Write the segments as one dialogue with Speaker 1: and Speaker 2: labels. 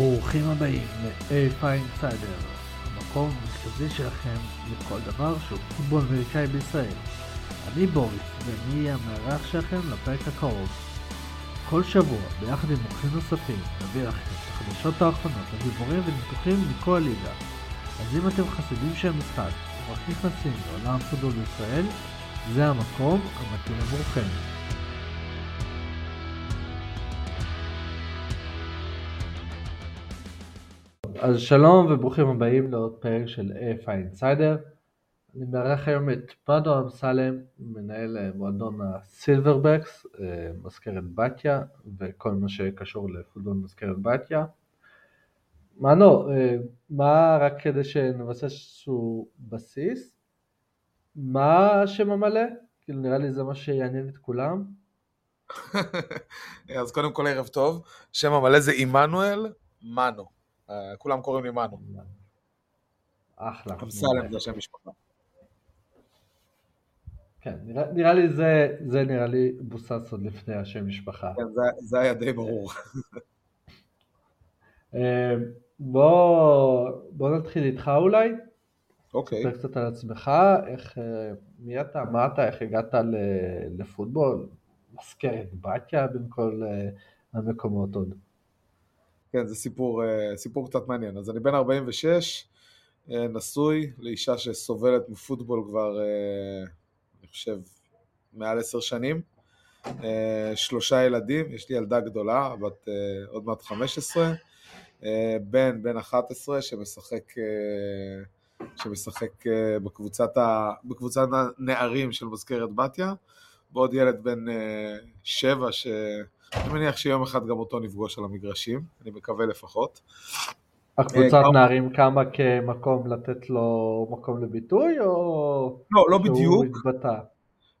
Speaker 1: ברוכים הבאים ל-AFI Insider, המקום המרכזי שלכם לכל דבר שהוא פוטבול אמריקאי בישראל. אני בוריס, ואני אהיה המארח שלכם לפרק הקרוב. כל שבוע, ביחד עם מומחים נוספים, נביא לכם את החדשות האחרונות, הדיבורים וניתוחים מכל הליגה. אז אם אתם חסידים של משחק, או רק נכנסים לעולם הפוטבול בישראל, זה המקום המתאים עבורכם. אז שלום וברוכים הבאים לעוד פרק של AFI Insider. אני מארח היום את פרדו אמסלם, מנהל אה, מועדון הסילברבקס, אה, מזכרת בתיה וכל מה שקשור לפוטבול מזכרת בתיה. מנו, אה, מה, רק כדי שנבסס איזשהו בסיס, מה השם המלא? כאילו נראה לי זה מה שיעניין את כולם.
Speaker 2: אז קודם כל ערב טוב, שם המלא זה עמנואל מנו. אה, כולם קוראים לי מנו.
Speaker 1: אחלה.
Speaker 2: אמסלם זה השם משפחה.
Speaker 1: כן, נראה, נראה לי זה, זה נראה לי בוסס עוד לפני השם משפחה.
Speaker 2: כן, זה, זה היה די ברור.
Speaker 1: אה, בוא, בוא נתחיל איתך אולי.
Speaker 2: אוקיי.
Speaker 1: תספר קצת על עצמך, איך, אה, מי אתה, מה אתה, איך הגעת לפוטבול, מזכרת בתיה בין כל המקומות עוד.
Speaker 2: כן, זה סיפור, אה, סיפור קצת מעניין. אז אני בן 46, אה, נשוי לאישה שסובלת מפוטבול כבר, אה, אני חושב, מעל עשר שנים. שלושה ילדים, יש לי ילדה גדולה, בת עוד מעט 15, בן, בן 11 שמשחק, שמשחק בקבוצת, ה, בקבוצת הנערים של מזכרת בתיה, ועוד ילד בן 7 ש... אני מניח שיום אחד גם אותו נפגוש על המגרשים, אני מקווה לפחות.
Speaker 1: הקבוצת אה, נערים קמה כמקום לתת לו מקום לביטוי, או
Speaker 2: לא, לא בדיוק.
Speaker 1: התבטא?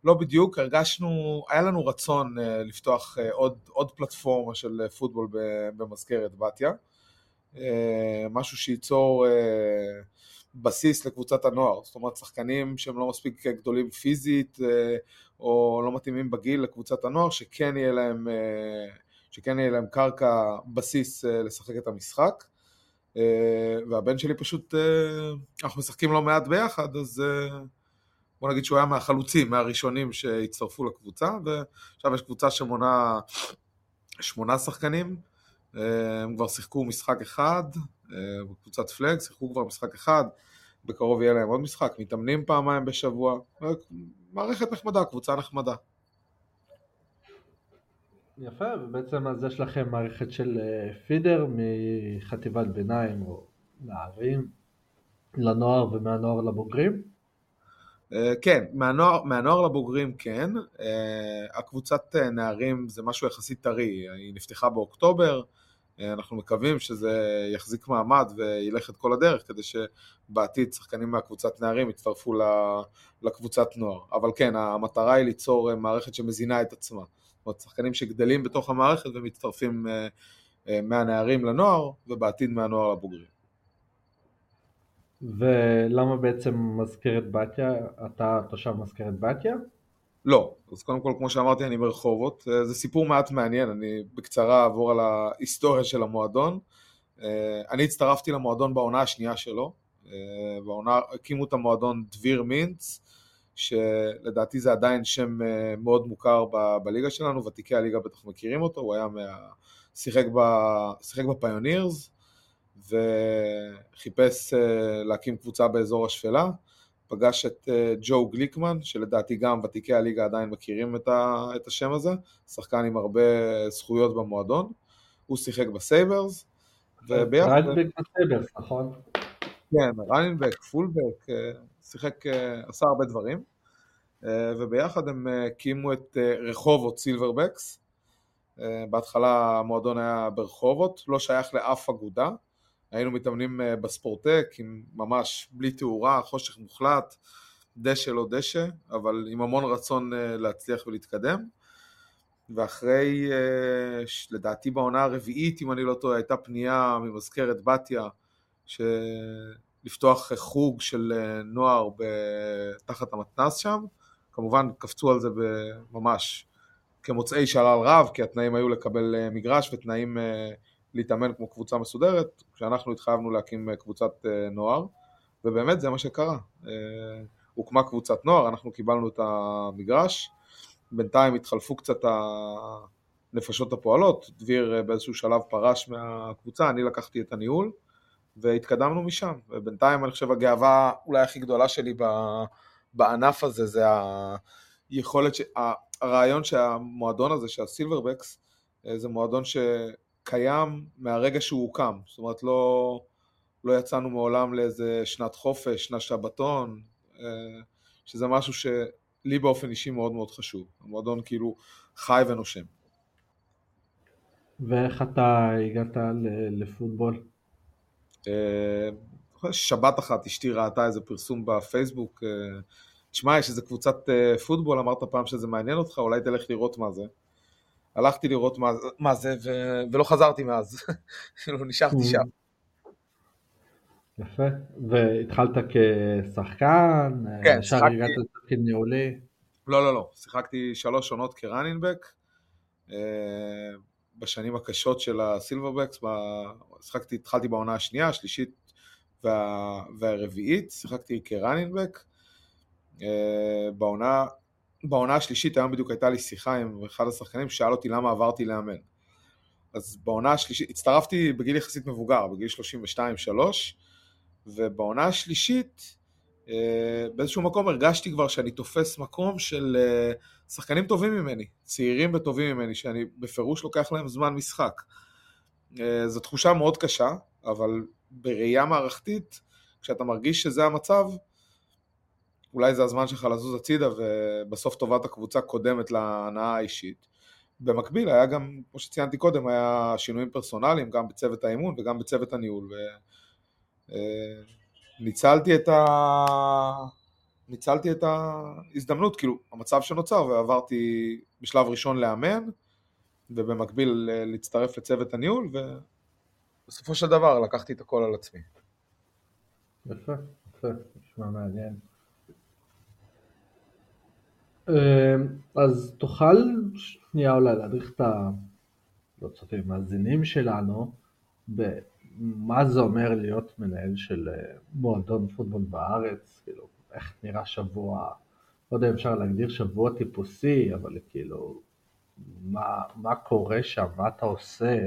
Speaker 2: לא בדיוק, הרגשנו, היה לנו רצון uh, לפתוח uh, עוד, עוד פלטפורמה של פוטבול במזכרת בתיה, משהו שייצור בסיס לקבוצת הנוער, זאת אומרת שחקנים שהם לא מספיק גדולים פיזית או לא מתאימים בגיל לקבוצת הנוער, שכן יהיה להם, אה, שכן יהיה להם קרקע בסיס אה, לשחק את המשחק. אה, והבן שלי פשוט, אנחנו משחקים לא מעט ביחד, אז בוא נגיד שהוא היה מהחלוצים, מהראשונים שהצטרפו לקבוצה, ועכשיו יש קבוצה שמונה שמונה שחקנים, הם כבר שיחקו משחק אחד, בקבוצת פלג, שיחקו כבר משחק אחד, בקרוב יהיה להם עוד משחק, מתאמנים פעמיים בשבוע, מערכת נחמדה, קבוצה נחמדה.
Speaker 1: יפה, ובעצם אז יש לכם מערכת של אה, פידר מחטיבת ביניים או נערים לנוער ומהנוער לבוגרים?
Speaker 2: אה, כן, מהנוער, מהנוער לבוגרים כן, אה, הקבוצת נערים זה משהו יחסית טרי, היא נפתחה באוקטובר, אנחנו מקווים שזה יחזיק מעמד וילך את כל הדרך כדי שבעתיד שחקנים מהקבוצת נערים יצטרפו לקבוצת נוער. אבל כן, המטרה היא ליצור מערכת שמזינה את עצמה. זאת אומרת, שחקנים שגדלים בתוך המערכת ומצטרפים אה, אה, מהנערים לנוער ובעתיד מהנוער לבוגרים.
Speaker 1: ולמה בעצם מזכרת בתיה, אתה תושב מזכרת בתיה?
Speaker 2: לא, אז קודם כל, כמו שאמרתי, אני ברחובות. אה, זה סיפור מעט מעניין, אני בקצרה אעבור על ההיסטוריה של המועדון. אה, אני הצטרפתי למועדון בעונה השנייה שלו. אה, בעונה, הקימו את המועדון דביר מינץ, שלדעתי זה עדיין שם מאוד מוכר ב- בליגה שלנו, ותיקי הליגה בטח מכירים אותו, הוא היה מה... שיחק, ב... שיחק בפיונירס, וחיפש להקים קבוצה באזור השפלה. פגש את אה, ג'ו גליקמן, שלדעתי גם ותיקי הליגה עדיין מכירים את, ה, את השם הזה, שחקן עם הרבה זכויות במועדון, הוא שיחק ב Sabres,
Speaker 1: וביחד... running back ב Sabres, נכון?
Speaker 2: כן, running back, fullback, אה, שיחק, אה, עשה הרבה דברים, וביחד הם הקימו את רחובות Silverbacks, בהתחלה המועדון היה ברחובות, לא שייך לאף אגודה, היינו מתאמנים אה, בספורטק, עם ממש בלי תאורה, חושך מוחלט, דשא לא דשא, אבל עם המון רצון אה, להצליח ולהתקדם. ואחרי, אה, לדעתי בעונה הרביעית, אם אני לא טועה, הייתה פנייה ממזכרת בתיה, לפתוח חוג של נוער תחת המתנ"ס שם. כמובן קפצו על זה ממש כמוצאי שלל רב, כי התנאים היו לקבל מגרש ותנאים להתאמן כמו קבוצה מסודרת, כשאנחנו התחייבנו להקים קבוצת נוער, ובאמת זה מה שקרה. הוקמה קבוצת נוער, אנחנו קיבלנו את המגרש, בינתיים התחלפו קצת הנפשות הפועלות, דביר באיזשהו שלב פרש מהקבוצה, אני לקחתי את הניהול, והתקדמנו משם. ובינתיים אני חושב הגאווה אולי הכי גדולה שלי בענף הזה זה היכולת, ש... הרעיון שהמועדון הזה, שהסילברבקס, אה, זה מועדון שקיים מהרגע שהוא הוקם. זאת אומרת, לא, לא יצאנו מעולם לאיזה שנת חופש, שנת שבתון, אה, שזה משהו שלי באופן אישי מאוד מאוד חשוב. המועדון כאילו חי ונושם.
Speaker 1: ואיך אתה הגעת לפוטבול?
Speaker 2: אה, שבת אחת אשתי ראתה איזה פרסום בפייסבוק, אה, תשמע, יש איזה קבוצת פוטבול, אמרת פעם שזה מעניין אותך, אולי תלך לראות מה זה. הלכתי לראות מה, מה זה, ו... ולא חזרתי מאז, כאילו נשארתי שם.
Speaker 1: יפה, והתחלת כשחקן?
Speaker 2: כן, שיחקתי.
Speaker 1: הגעת לתפקיד ניהולי?
Speaker 2: לא, לא, לא, שיחקתי שלוש עונות כראנינבק. בשנים הקשות של הסילברבקס, שיחקתי, התחלתי בעונה השנייה, השלישית וה, והרביעית, שיחקתי כראנינבק. אה, בעונה, בעונה השלישית היום בדיוק הייתה לי שיחה עם אחד השחקנים ששאל אותי למה עברתי לאמן. אז בעונה השלישית, הצטרפתי בגיל יחסית מבוגר, בגיל 32-3, ובעונה השלישית אה, באיזשהו מקום הרגשתי כבר שאני תופס מקום של אה, שחקנים טובים ממני, צעירים וטובים ממני, שאני בפירוש לוקח להם זמן משחק. אה, זו תחושה מאוד קשה, אבל בראייה מערכתית, כשאתה מרגיש שזה המצב, אולי זה הזמן שלך לזוז הצידה ובסוף טובת הקבוצה קודמת להנאה האישית. במקביל היה גם, כמו שציינתי קודם, היה שינויים פרסונליים גם בצוות האימון וגם בצוות הניהול. ו... ניצלתי את, ה... ניצלתי את ההזדמנות, כאילו, המצב שנוצר, ועברתי בשלב ראשון לאמן, ובמקביל להצטרף לצוות הניהול, ובסופו של דבר לקחתי את הכל על עצמי.
Speaker 1: יפה, יפה, נשמע מעניין. אמ, אז תוכל שנייה אולי להדריך את המאזינים שלנו מה זה אומר להיות מנהל של אה, מועדון פוטבול בארץ, כאילו, איך נראה שבוע, לא יודע אם אפשר להגדיר שבוע טיפוסי, אבל כאילו, מה, מה קורה שם, מה אתה עושה?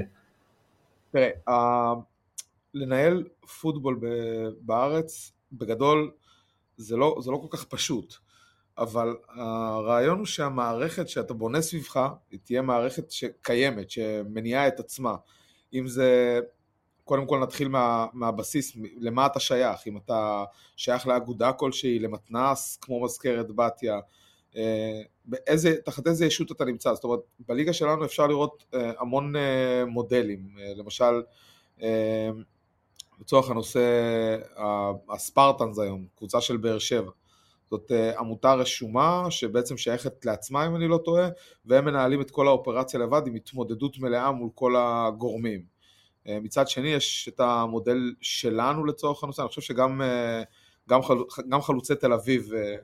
Speaker 2: תראה, לנהל פוטבול בארץ, בגדול, זה לא, זה לא כל כך פשוט, אבל הרעיון הוא שהמערכת שאתה בונה סביבך, היא תהיה מערכת שקיימת, שמניעה את עצמה. אם זה קודם כל נתחיל מה, מהבסיס, למה אתה שייך, אם אתה שייך לאגודה כלשהי, למתנ"ס, כמו מזכרת בתיה, אה, באיזה, תחת איזה ישות אתה נמצא, זאת אומרת, בליגה שלנו אפשר לראות אה, המון אה, מודלים, למשל, לצורך הנושא, הספרטנס היום, קבוצה של באר שבע, זאת עמותה רשומה שבעצם שייכת לעצמה אם אני לא טועה, והם מנהלים את כל האופרציה לבד עם התמודדות מלאה מול כל הגורמים. אה, מצד שני יש את המודל שלנו לצורך הנושא, אני חושב שגם אה, גם חל, גם חלוצי תל אביב אה,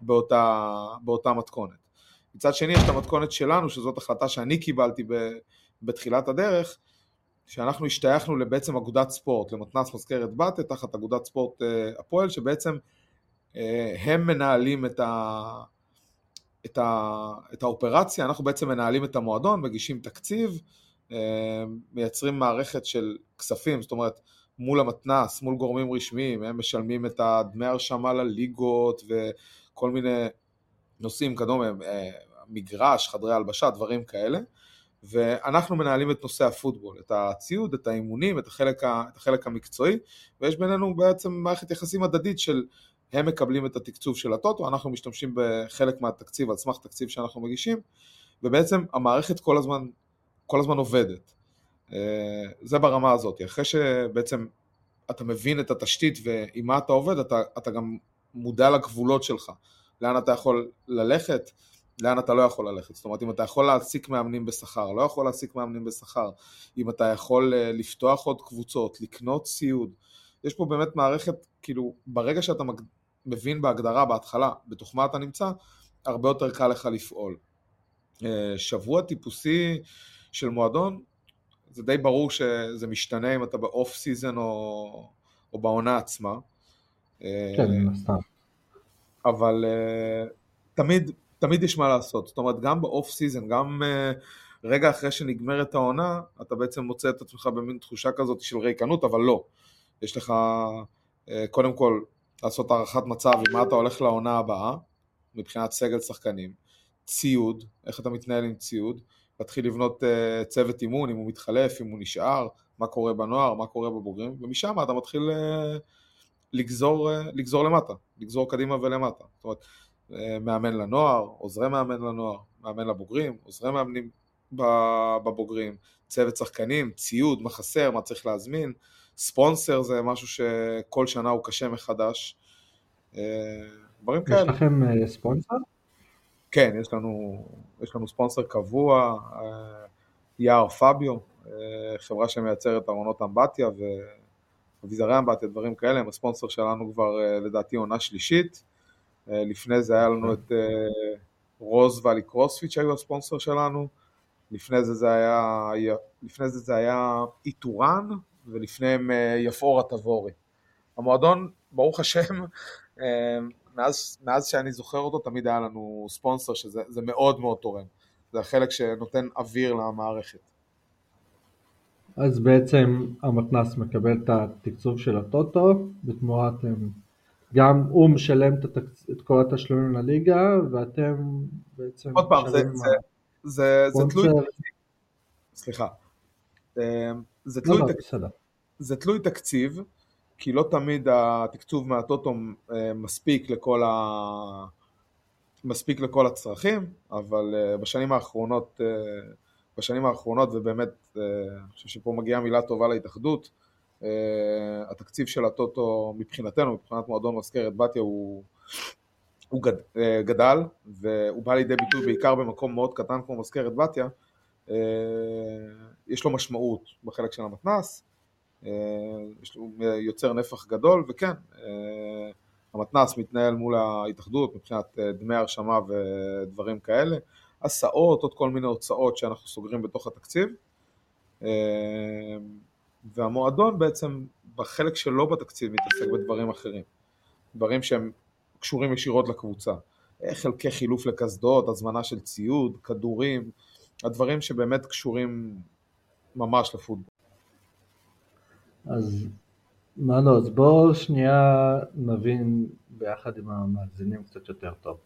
Speaker 2: באותה, באותה מתכונת. מצד שני יש את המתכונת שלנו, שזאת החלטה שאני קיבלתי בתחילת הדרך, שאנחנו השתייכנו לבעצם אגודת ספורט, למתנ"ס מזכרת בתיה, תחת אגודת ספורט הפועל, שבעצם הם מנהלים את, ה, את, ה, את האופרציה, אנחנו בעצם מנהלים את המועדון, מגישים תקציב, אה, מייצרים מערכת של כספים, זאת אומרת מול המתנ"ס, מול גורמים רשמיים, הם משלמים את הדמי הרשמה לליגות וכל מיני נושאים כדומה, אה, מגרש, חדרי הלבשה, דברים כאלה, ואנחנו מנהלים את נושא הפוטבול, את הציוד, את האימונים, את החלק, ה, את החלק המקצועי, ויש בינינו בעצם מערכת יחסים הדדית של הם מקבלים את התקצוב של הטוטו, אנחנו משתמשים בחלק מהתקציב על סמך תקציב שאנחנו מגישים, ובעצם המערכת כל הזמן כל הזמן עובדת. אה, זה ברמה הזאת. אחרי שבעצם אתה מבין את התשתית ועם מה אתה עובד, אתה, אתה גם מודע לגבולות שלך. לאן אתה יכול ללכת, לאן אתה לא יכול ללכת. זאת אומרת, אם אתה יכול להעסיק מאמנים בשכר, לא יכול להעסיק מאמנים בשכר, אם אתה יכול אה, לפתוח עוד קבוצות, לקנות ציוד. יש פה באמת מערכת, כאילו, ברגע שאתה מבין בהגדרה, בהתחלה, בתוך מה אתה נמצא, הרבה יותר קל לך לפעול. אה, שבוע טיפוסי של מועדון, זה די ברור שזה משתנה אם אתה ב off season או, או בעונה עצמה.
Speaker 1: כן, מן הסתם.
Speaker 2: אבל uh, תמיד, תמיד יש מה לעשות. זאת אומרת, גם ב off season, גם רגע אחרי שנגמרת העונה, אתה בעצם מוצא את עצמך במין תחושה כזאת של ריקנות, אבל לא. יש לך, קודם כל, לעשות הערכת מצב עם מה אתה הולך לעונה הבאה, מבחינת סגל שחקנים, ציוד, איך אתה מתנהל עם ציוד, להתחיל לבנות uh, צוות אימון, אם הוא מתחלף, אם הוא נשאר, מה קורה בנוער, מה קורה בבוגרים, ומשם אתה מתחיל uh, לגזור, uh, לגזור למטה, לגזור קדימה ולמטה. זאת אומרת, uh, מאמן לנוער, עוזרי מאמן לנוער, מאמן לבוגרים, עוזרי מאמנים בבוגרים, צוות שחקנים, ציוד, מה חסר, מה צריך להזמין, ספונסר זה משהו שכל שנה הוא קשה מחדש.
Speaker 1: דברים יש כאלה. יש לכם ספונסר?
Speaker 2: כן, יש לנו, יש לנו ספונסר קבוע, יער פביו, חברה שמייצרת ארונות אמבטיה ואביזרי אמבטיה, דברים כאלה, הם הספונסר שלנו כבר לדעתי עונה שלישית. לפני זה היה לנו את רוז ואלי קרוספיט שהיו הספונסר שלנו, לפני זה זה היה, לפני זה זה היה איתורן, ולפניהם יפאורה תבורי. המועדון, ברוך השם, מאז, מאז שאני זוכר אותו תמיד היה לנו ספונסר שזה מאוד מאוד תורם. זה החלק שנותן אוויר למערכת.
Speaker 1: אז בעצם המתנ"ס מקבל את התקצוב של הטוטו, בתמורת גם הוא משלם את, התקצ... את כל התשלומים לליגה, ואתם בעצם...
Speaker 2: עוד פעם, זה, זה, זה, זה תלוי... סליחה. זה תלוי, לא, לא, תק... זה תלוי תקציב, כי לא תמיד התקצוב מהטוטו אה, מספיק לכל, ה... מספיק לכל הצרכים, אבל אה, בשנים האחרונות, אה, בשנים האחרונות, ובאמת, אני חושב שפה מגיעה מילה טובה להתאחדות, התקציב של הטוטו מבחינתנו, מבחינת מועדון מזכרת בתיה, הוא, הוא גד, גדל, והוא בא לידי ביטוי בעיקר במקום מאוד קטן כמו מזכרת בתיה, יש לו משמעות בחלק של המתנ"ס, הוא יוצר נפח גדול, וכן, אה, המתנ"ס מתנהל מול ההתאחדות מבחינת אה, דמי הרשמה ודברים כאלה, הסעות, עוד כל מיני הוצאות שאנחנו סוגרים בתוך התקציב, אה, והמועדון בעצם בחלק שלו בתקציב מתעסק בדברים אחרים, דברים שהם קשורים ישירות לקבוצה, חלקי חילוף לקסדות, הזמנה של ציוד, כדורים, הדברים שבאמת קשורים ממש לפוטבול.
Speaker 1: אז לא, אז בואו שנייה נבין ביחד עם המאזינים קצת יותר טוב.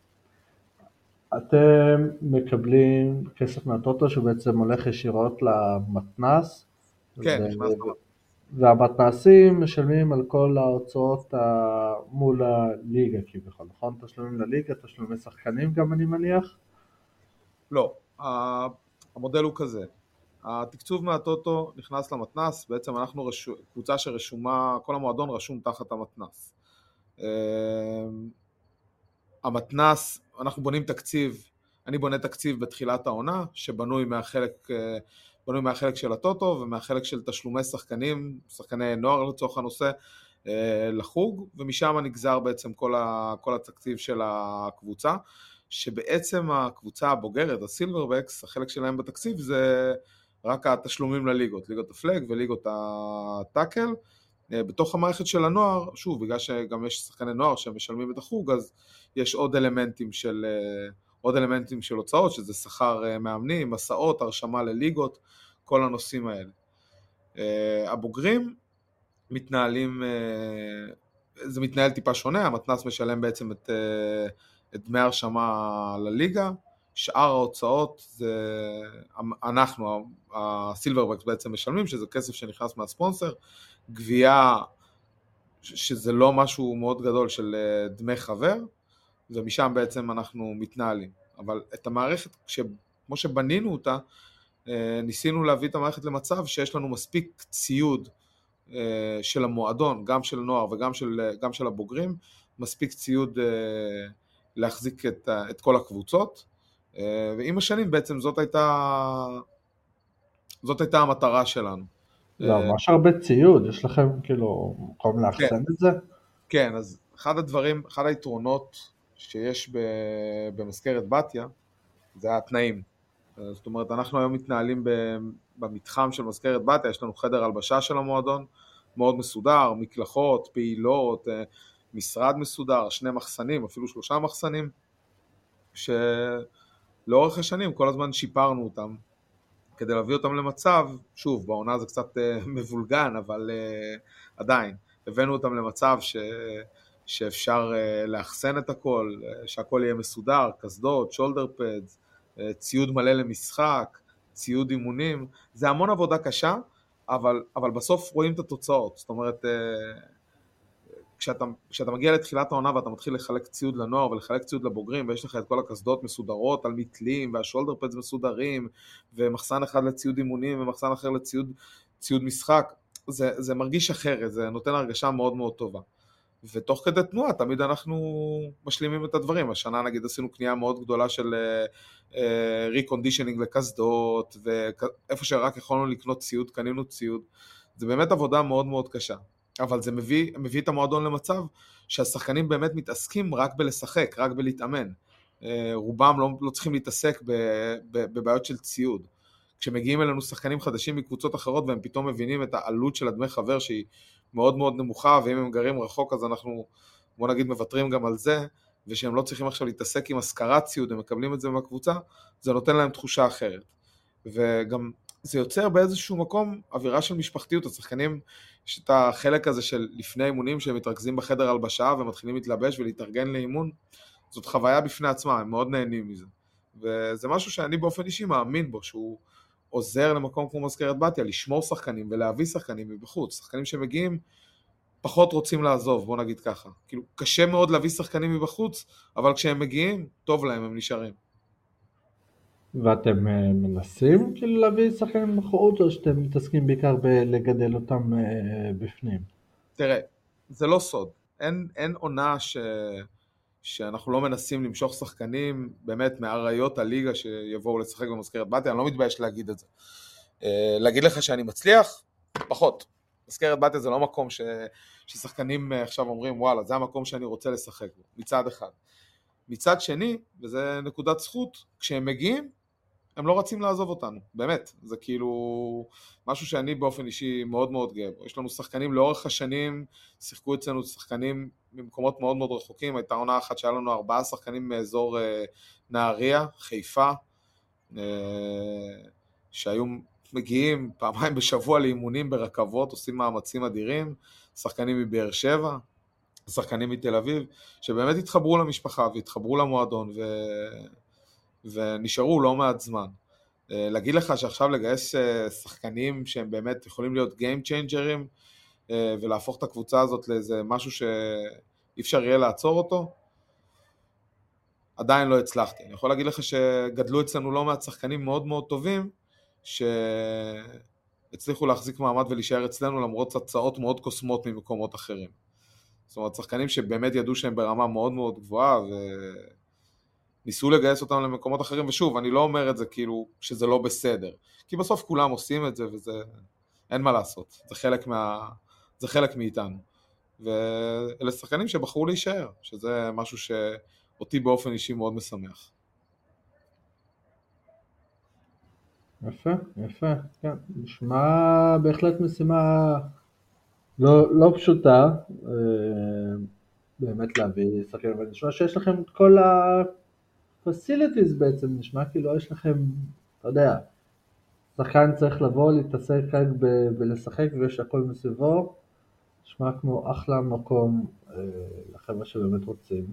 Speaker 1: אתם מקבלים כסף מהטוטו שבעצם הולך ישירות למתנ"ס.
Speaker 2: כן,
Speaker 1: ו... והמתנ"סים משלמים על כל ההוצאות מול הליגה כביכול, נכון? תשלומים לליגה, תשלומי שחקנים גם אני מניח?
Speaker 2: לא, המודל הוא כזה, התקצוב מהטוטו נכנס למתנ"ס, בעצם אנחנו רשו, קבוצה שרשומה, כל המועדון רשום תחת המתנ"ס. אמ, המתנ"ס, אנחנו בונים תקציב, אני בונה תקציב בתחילת העונה, שבנוי מהחלק, בנוי מהחלק של הטוטו ומהחלק של תשלומי שחקנים, שחקני נוער לצורך הנושא, אה, לחוג, ומשם נגזר בעצם כל, ה, כל התקציב של הקבוצה, שבעצם הקבוצה הבוגרת, הסילברבקס, החלק שלהם בתקציב זה רק התשלומים לליגות, ליגות הפלג וליגות הטאקל. אה, בתוך המערכת של הנוער, שוב, בגלל שגם יש שחקני נוער שמשלמים את החוג, אז יש עוד אלמנטים של, אה, עוד אלמנטים של הוצאות, שזה שכר אה, מאמנים, מסעות, הרשמה לליגות, כל הנושאים האלה. הבוגרים מתנהלים, זה מתנהל טיפה שונה, המתנ"ס משלם בעצם את, את דמי הרשמה לליגה, שאר ההוצאות זה אנחנו, הסילברבקס בעצם משלמים, שזה כסף שנכנס מהספונסר, גבייה שזה לא משהו מאוד גדול של אה, דמי חבר, ומשם בעצם אנחנו מתנהלים. אבל את המערכת, כמו שבנינו אותה, אה, ניסינו להביא את המערכת למצב שיש לנו מספיק ציוד אה, של המועדון, גם של נוער וגם של, של הבוגרים, מספיק ציוד להחזיק את, את כל הקבוצות. אה, ועם השנים בעצם זאת הייתה, זאת הייתה המטרה שלנו.
Speaker 1: זה אה, ממש הרבה ציוד, יש לכם כאילו מקום לאחסן כן. את זה?
Speaker 2: כן, אז אחד הדברים, אחד היתרונות שיש במזכרת בתיה זה התנאים. זאת אומרת, אנחנו היום מתנהלים במתחם של מזכרת בתיה, יש לנו חדר הלבשה של המועדון, מאוד מסודר, מקלחות, פעילות, אה, משרד מסודר, שני מחסנים, אפילו שלושה מחסנים, שלאורך השנים כל הזמן שיפרנו אותם, כדי להביא אותם למצב, שוב, בעונה זה קצת אה, מבולגן, אבל עדיין, הבאנו אותם למצב ש... שאפשר לאחסן את הכל, שהכל יהיה מסודר, קסדות, שולדר פדס, ציוד מלא למשחק, ציוד אימונים, זה המון עבודה קשה, אבל, אבל בסוף רואים את התוצאות, זאת אומרת, כשאתה, כשאתה מגיע לתחילת העונה ואתה מתחיל לחלק ציוד לנוער ולחלק ציוד לבוגרים ויש לך את כל הקסדות מסודרות על מתלים והשולדר פדס מסודרים ומחסן אחד לציוד אימונים ומחסן אחר לציוד ציוד משחק, זה, זה מרגיש אחרת, זה נותן הרגשה מאוד מאוד טובה. ותוך כדי תנועה תמיד אנחנו משלימים את הדברים. השנה נגיד עשינו קנייה מאוד גדולה של reconditioning uh, uh, לקסדות, ואיפה שרק יכולנו לקנות ציוד, קנינו ציוד. זה באמת עבודה מאוד מאוד קשה. אבל זה מביא, מביא את המועדון למצב שהשחקנים באמת מתעסקים רק בלשחק, רק בלהתאמן. Uh, רובם לא, לא צריכים להתעסק בבעיות של ציוד. כשמגיעים אלינו שחקנים חדשים מקבוצות אחרות והם פתאום מבינים את העלות של הדמי חבר שהיא מאוד מאוד נמוכה, ואם הם גרים רחוק אז אנחנו, בוא נגיד, מוותרים גם על זה, ושהם לא צריכים עכשיו להתעסק עם השכרת ציוד, הם מקבלים את זה מהקבוצה, זה נותן להם תחושה אחרת. וגם זה יוצר באיזשהו מקום אווירה של משפחתיות, השחקנים, יש את החלק הזה של לפני אימונים שהם מתרכזים בחדר הלבשה ומתחילים להתלבש ולהתארגן לאימון, זאת חוויה בפני עצמה, הם מאוד נהנים מזה. וזה משהו שאני באופן אישי מאמין בו, שהוא עוזר למקום כמו מזכרת בתיה, לשמור שחקנים ולהביא שחקנים מבחוץ. שחקנים שמגיעים פחות רוצים לעזוב, בוא נגיד ככה. כאילו, קשה מאוד להביא שחקנים מבחוץ, אבל כשהם מגיעים, טוב להם, הם נשארים.
Speaker 1: ואתם אה, מנסים כאילו להביא שחקנים מבחוץ, או שאתם מתעסקים בעיקר בלגדל אותם אה, בפנים?
Speaker 2: תראה, זה לא סוד. אין, אין עונה ש... שאנחנו לא מנסים למשוך שחקנים באמת מאריות הליגה שיבואו לשחק במזכרת בתיה, אני לא מתבייש להגיד את זה. אה, להגיד לך שאני מצליח? פחות. מזכרת בתיה זה לא מקום ש... ששחקנים עכשיו אומרים וואלה זה המקום שאני רוצה לשחק בו, מצד אחד. מצד שני, וזה נקודת זכות, כשהם מגיעים הם לא רצים לעזוב אותנו, באמת, זה כאילו משהו שאני באופן אישי מאוד מאוד גאה בו. יש לנו שחקנים לאורך השנים, שיחקו אצלנו שחקנים ממקומות מאוד מאוד רחוקים, הייתה עונה אחת שהיה לנו ארבעה שחקנים מאזור אה, נהריה, חיפה, אה, שהיו מגיעים פעמיים בשבוע לאימונים ברכבות, עושים מאמצים אדירים, שחקנים מבאר שבע, שחקנים מתל אביב, שבאמת התחברו למשפחה והתחברו למועדון ו... ונשארו לא מעט זמן. אה, להגיד לך שעכשיו לגייס אה, שחקנים שהם באמת יכולים להיות Game Changerים אה, ולהפוך את הקבוצה הזאת לאיזה משהו שאי אפשר יהיה לעצור אותו, עדיין לא הצלחתי. אני יכול להגיד לך שגדלו אצלנו לא מעט שחקנים מאוד מאוד טובים שהצליחו להחזיק מעמד ולהישאר אצלנו למרות הצעות מאוד קוסמות ממקומות אחרים. זאת אומרת, שחקנים שבאמת ידעו שהם ברמה מאוד מאוד גבוהה ו... ניסו לגייס אותם למקומות אחרים, ושוב, אני לא אומר את זה כאילו שזה לא בסדר, כי בסוף כולם עושים את זה וזה, אין מה לעשות, זה חלק, מה, זה חלק מאיתנו. ואלה שחקנים שבחרו להישאר, שזה משהו שאותי באופן אישי מאוד משמח.
Speaker 1: יפה, יפה, כן, נשמע בהחלט משימה לא, לא פשוטה, אה, באמת להביא שחקנים, ונשמע שיש לכם את כל ה... פסיליטיז בעצם, נשמע כאילו יש לכם, אתה יודע, שחקן צריך לבוא, להתעסק רק ב- בלשחק ויש הכל מסביבו, נשמע כמו אחלה מקום אה, לחבר'ה שבאמת רוצים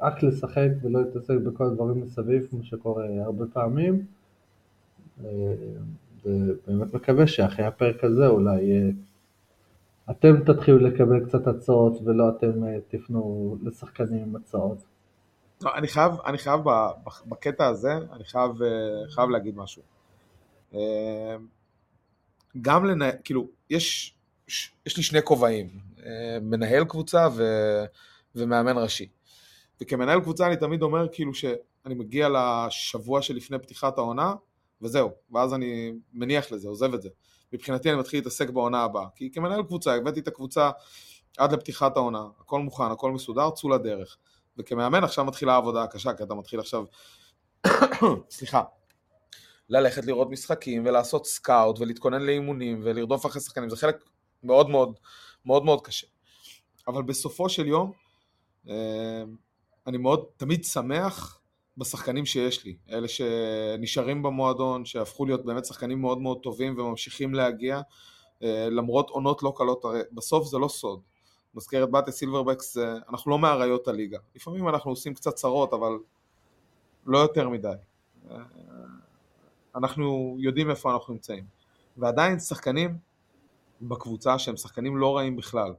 Speaker 1: רק לשחק ולא להתעסק בכל הדברים מסביב, כמו שקורה הרבה פעמים. אה, ובאמת מקווה שאחרי הפרק הזה אולי אה, אתם תתחילו לקבל קצת הצעות ולא אתם אה, תפנו לשחקנים עם הצעות.
Speaker 2: לא, אני חייב, אני חייב בקטע הזה, אני חייב, אה, חייב להגיד משהו. אה, גם לנהל, כאילו, יש, יש לי שני כובעים, אה, מנהל קבוצה ו, ומאמן ראשי. וכמנהל קבוצה אני תמיד אומר כאילו שאני מגיע לשבוע שלפני פתיחת העונה, וזהו, ואז אני מניח לזה, עוזב את זה. מבחינתי אני מתחיל להתעסק בעונה הבאה. כי כמנהל קבוצה, הבאתי את הקבוצה עד לפתיחת העונה, הכל מוכן, הכל מסודר, צאו לדרך. וכמאמן עכשיו מתחילה העבודה הקשה, כי אתה מתחיל עכשיו, סליחה, ללכת לראות משחקים ולעשות סקאוט ולהתכונן לאימונים ולרדוף אחרי שחקנים, זה חלק מאוד מאוד מאוד מאוד קשה. אבל בסופו של יום, אה, אני מאוד תמיד שמח בשחקנים שיש לי, אלה שנשארים במועדון, שהפכו להיות באמת שחקנים מאוד מאוד טובים וממשיכים להגיע, אה, למרות עונות לא קלות, הרי בסוף זה לא סוד. מזכרת בתיה Silverbacks, אנחנו לא מאריות הליגה. לפעמים אנחנו עושים קצת צרות, אבל לא יותר מדי. אה, אנחנו יודעים איפה אנחנו נמצאים. ועדיין שחקנים בקבוצה שהם שחקנים לא רעים בכלל,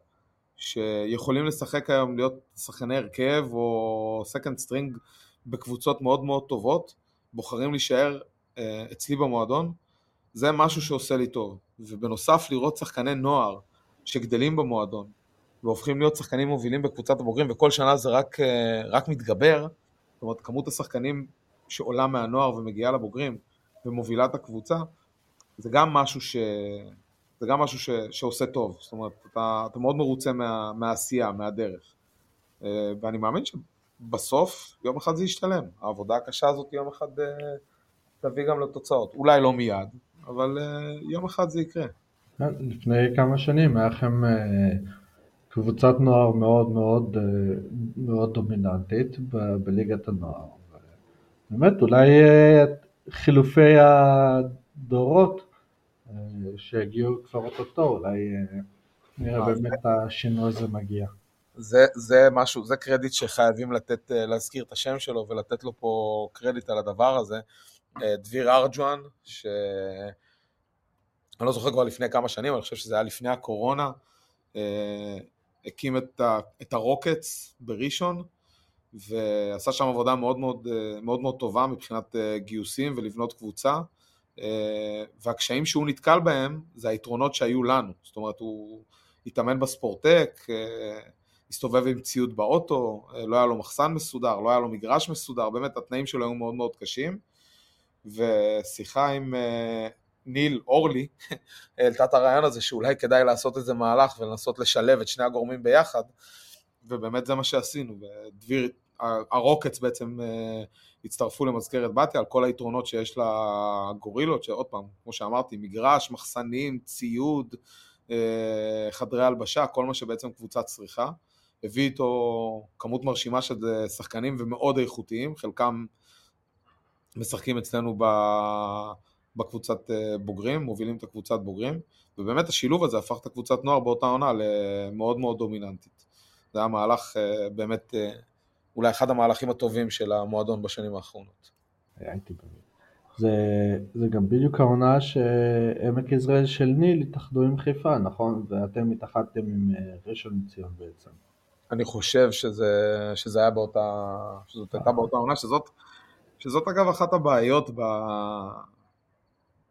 Speaker 2: שיכולים לשחק היום, להיות שחקני הרכב או second string בקבוצות מאוד מאוד טובות, בוחרים להישאר אה, אצלי במועדון, זה משהו שעושה לי טוב. ובנוסף לראות שחקני נוער שגדלים במועדון והופכים להיות שחקנים מובילים בקבוצת הבוגרים וכל שנה זה רק, אה, רק מתגבר, זאת אומרת כמות השחקנים שעולה מהנוער ומגיעה לבוגרים ומובילה את הקבוצה, זה גם משהו, ש... זה גם משהו ש... שעושה טוב, זאת אומרת אתה, אתה מאוד מרוצה מה... מהעשייה, מהדרך. אה, ואני מאמין שבסוף יום אחד זה ישתלם, העבודה הקשה הזאת יום אחד אה, תביא גם לתוצאות, אולי לא מיד, אבל יום אחד זה יקרה.
Speaker 1: לפני כמה שנים היה לכם קבוצת נוער מאוד מאוד אה, מאוד דומיננטית בליגת הנוער. באמת אולי אה, חילופי הדורות אה, שהגיעו כבר אותו, אולי נראה באמת השינוי הזה מגיע.
Speaker 2: זה, זה משהו, זה קרדיט שחייבים לתת, להזכיר את השם שלו ולתת לו פה קרדיט על הדבר הזה. דביר ארג'ואן, ש... אני לא זוכר כבר לפני כמה שנים, אני חושב שזה היה לפני הקורונה, הקים את, ה, את הרוקטס בראשון ועשה שם עבודה מאוד מאוד, מאוד מאוד טובה מבחינת אה, גיוסים ולבנות קבוצה אה, והקשיים שהוא נתקל בהם זה היתרונות שהיו לנו, זאת אומרת הוא התאמן בספורטק, אה, הסתובב עם ציוד באוטו, לא היה לו מחסן מסודר, לא היה לו מגרש מסודר, באמת התנאים שלו היו מאוד מאוד קשים ושיחה עם ניל אורלי העלתה את הרעיון הזה שאולי כדאי לעשות איזה מהלך ולנסות לשלב את שני הגורמים ביחד, ובאמת זה מה שעשינו, ודביר, הרוקץ בעצם אה, הצטרפו למזכרת בתיה על כל היתרונות שיש לגורילות, שעוד פעם, כמו שאמרתי, מגרש, מחסנים, ציוד, אה, חדרי הלבשה, כל מה שבעצם קבוצה צריכה. הביא איתו כמות מרשימה של שחקנים ומאוד איכותיים, חלקם משחקים אצלנו ב... בקבוצת אה, בוגרים, מובילים את הקבוצת בוגרים, ובאמת השילוב הזה הפך את הקבוצת נוער באותה עונה למאוד מאוד דומיננטית. זה היה מהלך אה, באמת, אה, אולי אחד המהלכים הטובים של המועדון בשנים האחרונות.
Speaker 1: הייתי באמת. זה, זה גם בדיוק העונה שעמק יזרעאל של ניל התאחדו עם חיפה, נכון? ואתם התאחדתם עם ראשון לציון בעצם.
Speaker 2: אני חושב שזה, שזה היה באותה, שזאת הייתה באותה עונה, שזאת, שזאת אגב אחת הבעיות ב,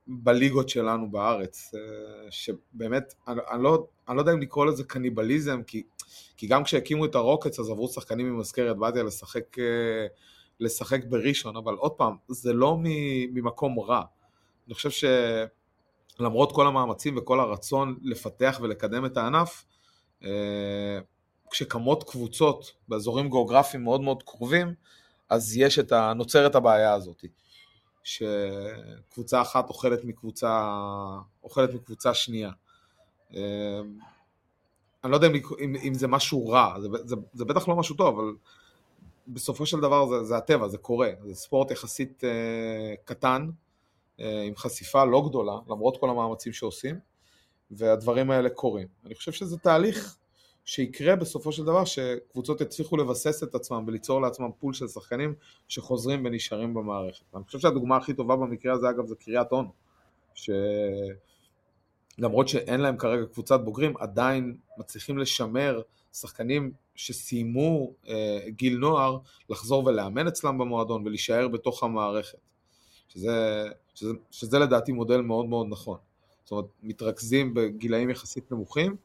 Speaker 2: בליגות שלנו בארץ, אה, שבאמת, אני, אני, לא, אני לא יודע אם לקרוא לזה קניבליזם, כי, כי גם כשהקימו את הרוקץ אז עברו שחקנים ממזכרת בתיה לשחק, אה, לשחק בראשון, אבל עוד פעם, זה לא ממקום רע. אני חושב שלמרות כל המאמצים וכל הרצון לפתח ולקדם את הענף, אה, כשקמות קבוצות באזורים גיאוגרפיים מאוד מאוד קרובים, אז יש את ה... נוצרת הבעיה הזאת. שקבוצה אחת אוכלת מקבוצה, אוכלת מקבוצה שנייה. אמ, אני לא יודע אם, אם, אם זה משהו רע, זה, זה, זה בטח לא משהו טוב, אבל בסופו של דבר זה, זה הטבע, זה קורה. זה ספורט יחסית אה, קטן, אה, עם חשיפה לא גדולה, למרות כל המאמצים שעושים, והדברים האלה קורים. אני חושב שזה תהליך שיקרה בסופו של דבר שקבוצות יצליחו לבסס את עצמם וליצור לעצמם פול של שחקנים שחוזרים ונשארים במערכת. אני חושב שהדוגמה הכי טובה במקרה הזה אגב זה קריית אונו, שלמרות שאין להם כרגע קבוצת בוגרים עדיין מצליחים לשמר שחקנים שסיימו אה, גיל נוער לחזור ולאמן אצלם במועדון ולהישאר בתוך המערכת. שזה, שזה, שזה לדעתי מודל מאוד מאוד נכון. זאת אומרת, מתרכזים בגילאים יחסית נמוכים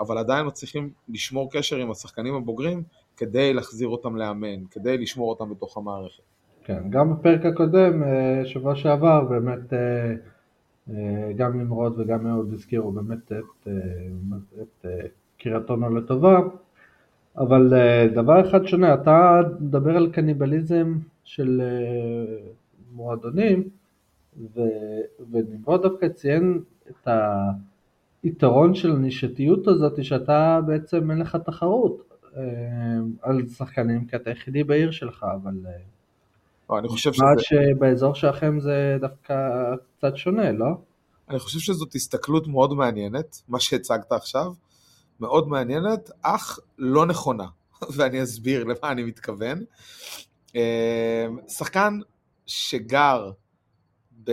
Speaker 2: אבל עדיין מצליחים לשמור קשר עם השחקנים הבוגרים כדי להחזיר אותם לאמן, כדי לשמור אותם בתוך המערכת.
Speaker 1: כן, גם בפרק הקודם, אה, שבוע שעבר, באמת אה, אה, גם נמרוד וגם אהוד הזכירו באמת את, את קריית אונו לטובה, אבל דבר אחד שונה, אתה מדבר על קניבליזם של מועדונים, ונמרוד דווקא ציין את היתרון של הנישתיות הזאת, שאתה בעצם אין לך תחרות אה, על שחקנים, כי אתה היחידי בעיר שלך, אבל... אה,
Speaker 2: לא, אני חושב שזה...
Speaker 1: שבאזור שלכם זה דווקא קצת שונה, לא?
Speaker 2: אני חושב שזאת הסתכלות מאוד מעניינת, מה שהצגת עכשיו, מאוד מעניינת, אך לא נכונה, ואני אסביר למה אני מתכוון. אה, שחקן שגר ב,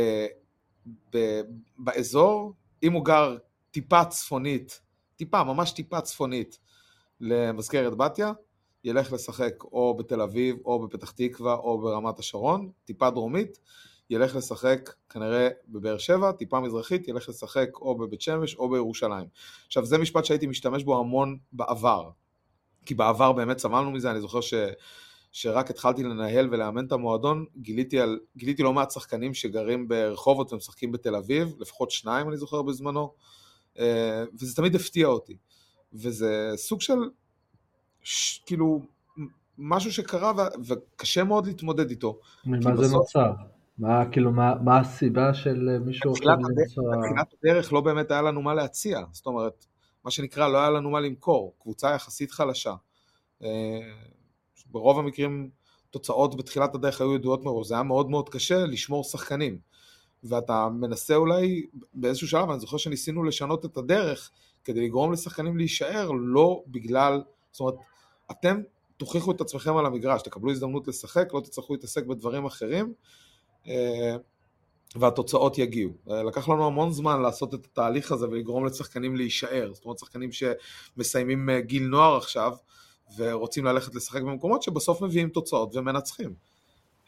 Speaker 2: ב, באזור, אם הוא גר טיפה צפונית, טיפה, ממש טיפה צפונית למזכרת בתיה, ילך לשחק או בתל אביב, או בפתח תקווה, או ברמת השרון, טיפה דרומית, ילך לשחק כנראה בבאר שבע, טיפה מזרחית, ילך לשחק או בבית שמש או בירושלים. עכשיו, זה משפט שהייתי משתמש בו המון בעבר, כי בעבר באמת סבלנו מזה, אני זוכר ש... שרק התחלתי לנהל ולאמן את המועדון, גיליתי, על, גיליתי לא מעט שחקנים שגרים ברחובות ומשחקים בתל אביב, לפחות שניים אני זוכר בזמנו, וזה תמיד הפתיע אותי. וזה סוג של, ש, כאילו, משהו שקרה ו, וקשה מאוד להתמודד איתו.
Speaker 1: ממה זה נוצר? מה, כאילו, מה, מה הסיבה של מישהו
Speaker 2: עכשיו לנסוע... בתחילת הדרך לא באמת היה לנו מה להציע, זאת אומרת, מה שנקרא, לא היה לנו מה למכור, קבוצה יחסית חלשה. אה, ברוב המקרים תוצאות בתחילת הדרך היו ידועות מראש, זה היה מאוד מאוד קשה לשמור שחקנים. ואתה מנסה אולי באיזשהו שלב, אני זוכר שניסינו לשנות את הדרך כדי לגרום לשחקנים להישאר, לא בגלל, זאת אומרת, אתם תוכיחו את עצמכם על המגרש, תקבלו הזדמנות לשחק, לא תצטרכו להתעסק בדברים אחרים, אה, והתוצאות יגיעו. אה, לקח לנו המון זמן לעשות את התהליך הזה ולגרום לשחקנים להישאר, זאת אומרת שחקנים שמסיימים אה, גיל נוער עכשיו, ורוצים ללכת לשחק במקומות שבסוף מביאים תוצאות ומנצחים.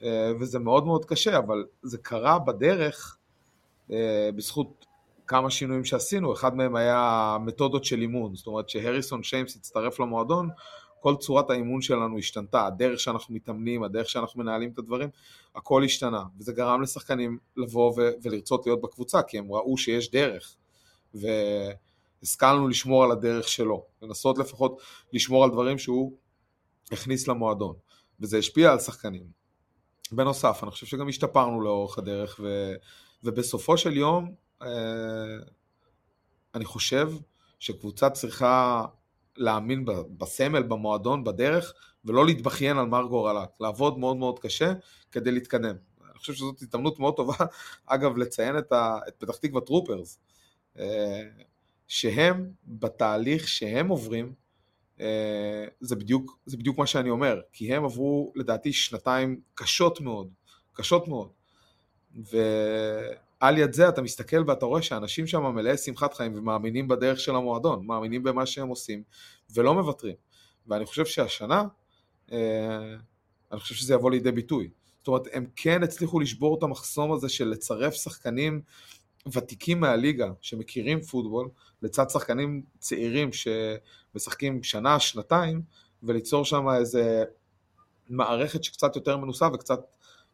Speaker 2: אה, וזה מאוד מאוד קשה, אבל זה קרה בדרך אה, בזכות כמה שינויים שעשינו, אחד מהם היה מתודות של אימון, זאת אומרת שהריסון שיימס הצטרף למועדון, כל צורת האימון שלנו השתנתה, הדרך שאנחנו מתאמנים, הדרך שאנחנו מנהלים את הדברים, הכל השתנה, וזה גרם לשחקנים לבוא ו- ולרצות להיות בקבוצה, כי הם ראו שיש דרך, והשכלנו לשמור על הדרך שלו, לנסות לפחות לשמור על דברים שהוא הכניס למועדון, וזה השפיע על שחקנים. בנוסף, אני חושב שגם השתפרנו לאורך הדרך, ו, ובסופו של יום, אה, אני חושב שקבוצה צריכה להאמין בסמל, במועדון, בדרך, ולא להתבכיין על מר גורלה, לעבוד מאוד מאוד קשה כדי להתקדם. אני חושב שזאת הזדמנות מאוד טובה, אגב, לציין את, ה, את פתח תקווה טרופרס, אה, שהם, בתהליך שהם עוברים, זה בדיוק, זה בדיוק מה שאני אומר, כי הם עברו לדעתי שנתיים קשות מאוד, קשות מאוד. ועל יד זה אתה מסתכל ואתה רואה שאנשים שם מלאי שמחת חיים ומאמינים בדרך של המועדון, מאמינים במה שהם עושים ולא מוותרים. ואני חושב שהשנה, אה, אני חושב שזה יבוא לידי ביטוי. זאת אומרת, הם כן הצליחו לשבור את המחסום הזה של לצרף שחקנים ותיקים מהליגה שמכירים פוטבול, לצד שחקנים צעירים שמשחקים שנה, שנתיים, וליצור שם איזה מערכת שקצת יותר מנוסה וקצת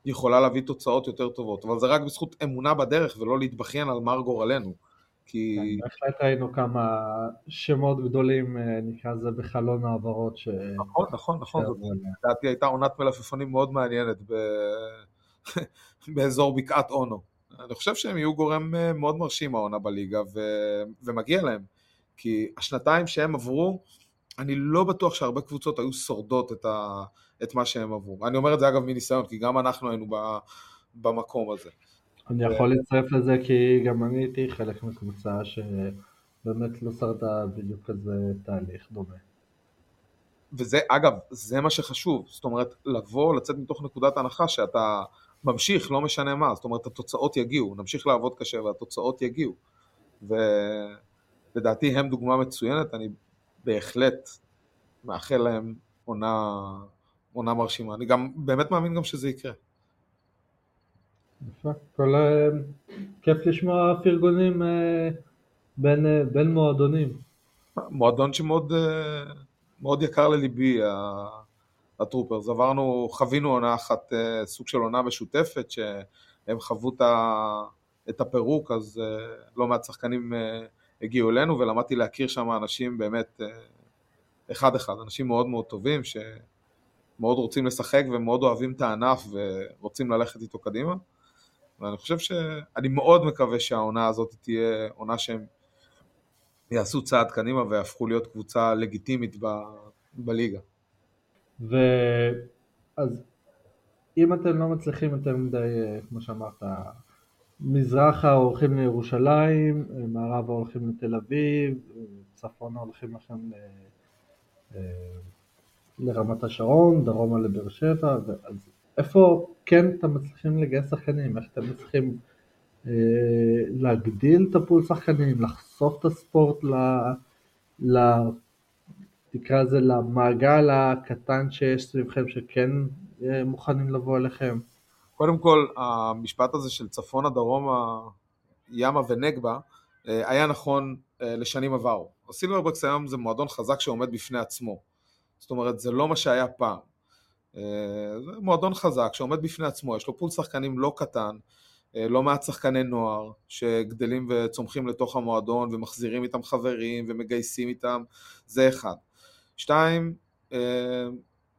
Speaker 2: יכולה להביא תוצאות יותר טובות. אבל זה רק בזכות אמונה בדרך ולא להתבכיין על מר גורלנו. כי...
Speaker 1: כן, בהחלט ראינו כמה שמות גדולים, אה, נקרא לזה, בחלון העברות. ש...
Speaker 2: נכון, נכון, נכון. לדעתי הייתה עונת מלפפונים מאוד מעניינת. באזור בקעת אונו. אני חושב שהם יהיו גורם אה, מאוד מרשים העונה בליגה, ו... ומגיע להם. כי השנתיים שהם עברו, אני לא בטוח שהרבה קבוצות היו שורדות את, ה... את מה שהם עברו. אני אומר את זה אגב מניסיון, כי גם אנחנו היינו ב... במקום הזה.
Speaker 1: אני ו... יכול להצטרף לזה כי גם אני הייתי חלק מקבוצה שבאמת לא שרדה בדיוק כזה תהליך דומה.
Speaker 2: וזה, אגב, זה מה שחשוב, זאת אומרת, לבוא, לצאת מתוך נקודת הנחה שאתה ממשיך, לא משנה מה, זאת אומרת התוצאות יגיעו, נמשיך לעבוד קשה והתוצאות יגיעו. ולדעתי הם דוגמה מצוינת, אני בהחלט מאחל להם עונה, עונה מרשימה. אני גם באמת מאמין גם שזה יקרה.
Speaker 1: יפה, כל... אה, כיף לשמוע פרגונים אה, בין, אה, בין מועדונים.
Speaker 2: מועדון שמאוד מאוד יקר לליבי, הטרופרס. עברנו, חווינו עונה אחת, אה, סוג של עונה משותפת, שהם חוו את הפירוק, אז אה, לא מעט שחקנים אה, הגיעו אלינו, ולמדתי להכיר שם אנשים באמת אחד אחד, אנשים מאוד מאוד טובים, שמאוד רוצים לשחק ומאוד אוהבים את הענף ורוצים ללכת איתו קדימה. ואני חושב ש... אני מאוד מקווה שהעונה הזאת תהיה עונה שהם יעשו צעד קדימה ויהפכו להיות קבוצה לגיטימית ב... בליגה.
Speaker 1: ואז אם אתם לא מצליחים יותר מדי, אה, כמו שאמרת, מזרחה הולכים לירושלים, מערבה הולכים לתל אביב, צפונה הולכים לכם ל... אה, לרמת השרון, דרומה לבאר שבע, אז איפה כן אתם מצליחים לגייס שחקנים, איך אתם מצליחים אה, להגדיל את הפול שחקנים, לחשוף את הספורט ל... ל... תקרא לזה למעגל הקטן שיש סביבכם שכן אה, מוכנים לבוא אליכם?
Speaker 2: קודם כל, המשפט הזה של צפונה, דרומה, ימה ונגבה, אה, היה נכון אה, לשנים עברו. הסילברבקס היום זה מועדון חזק שעומד בפני עצמו. זאת אומרת, זה לא מה שהיה פעם. זה מועדון חזק שעומד בפני עצמו, יש לו פול שחקנים לא קטן, לא מעט שחקני נוער שגדלים וצומחים לתוך המועדון ומחזירים איתם חברים ומגייסים איתם, זה אחד. שתיים,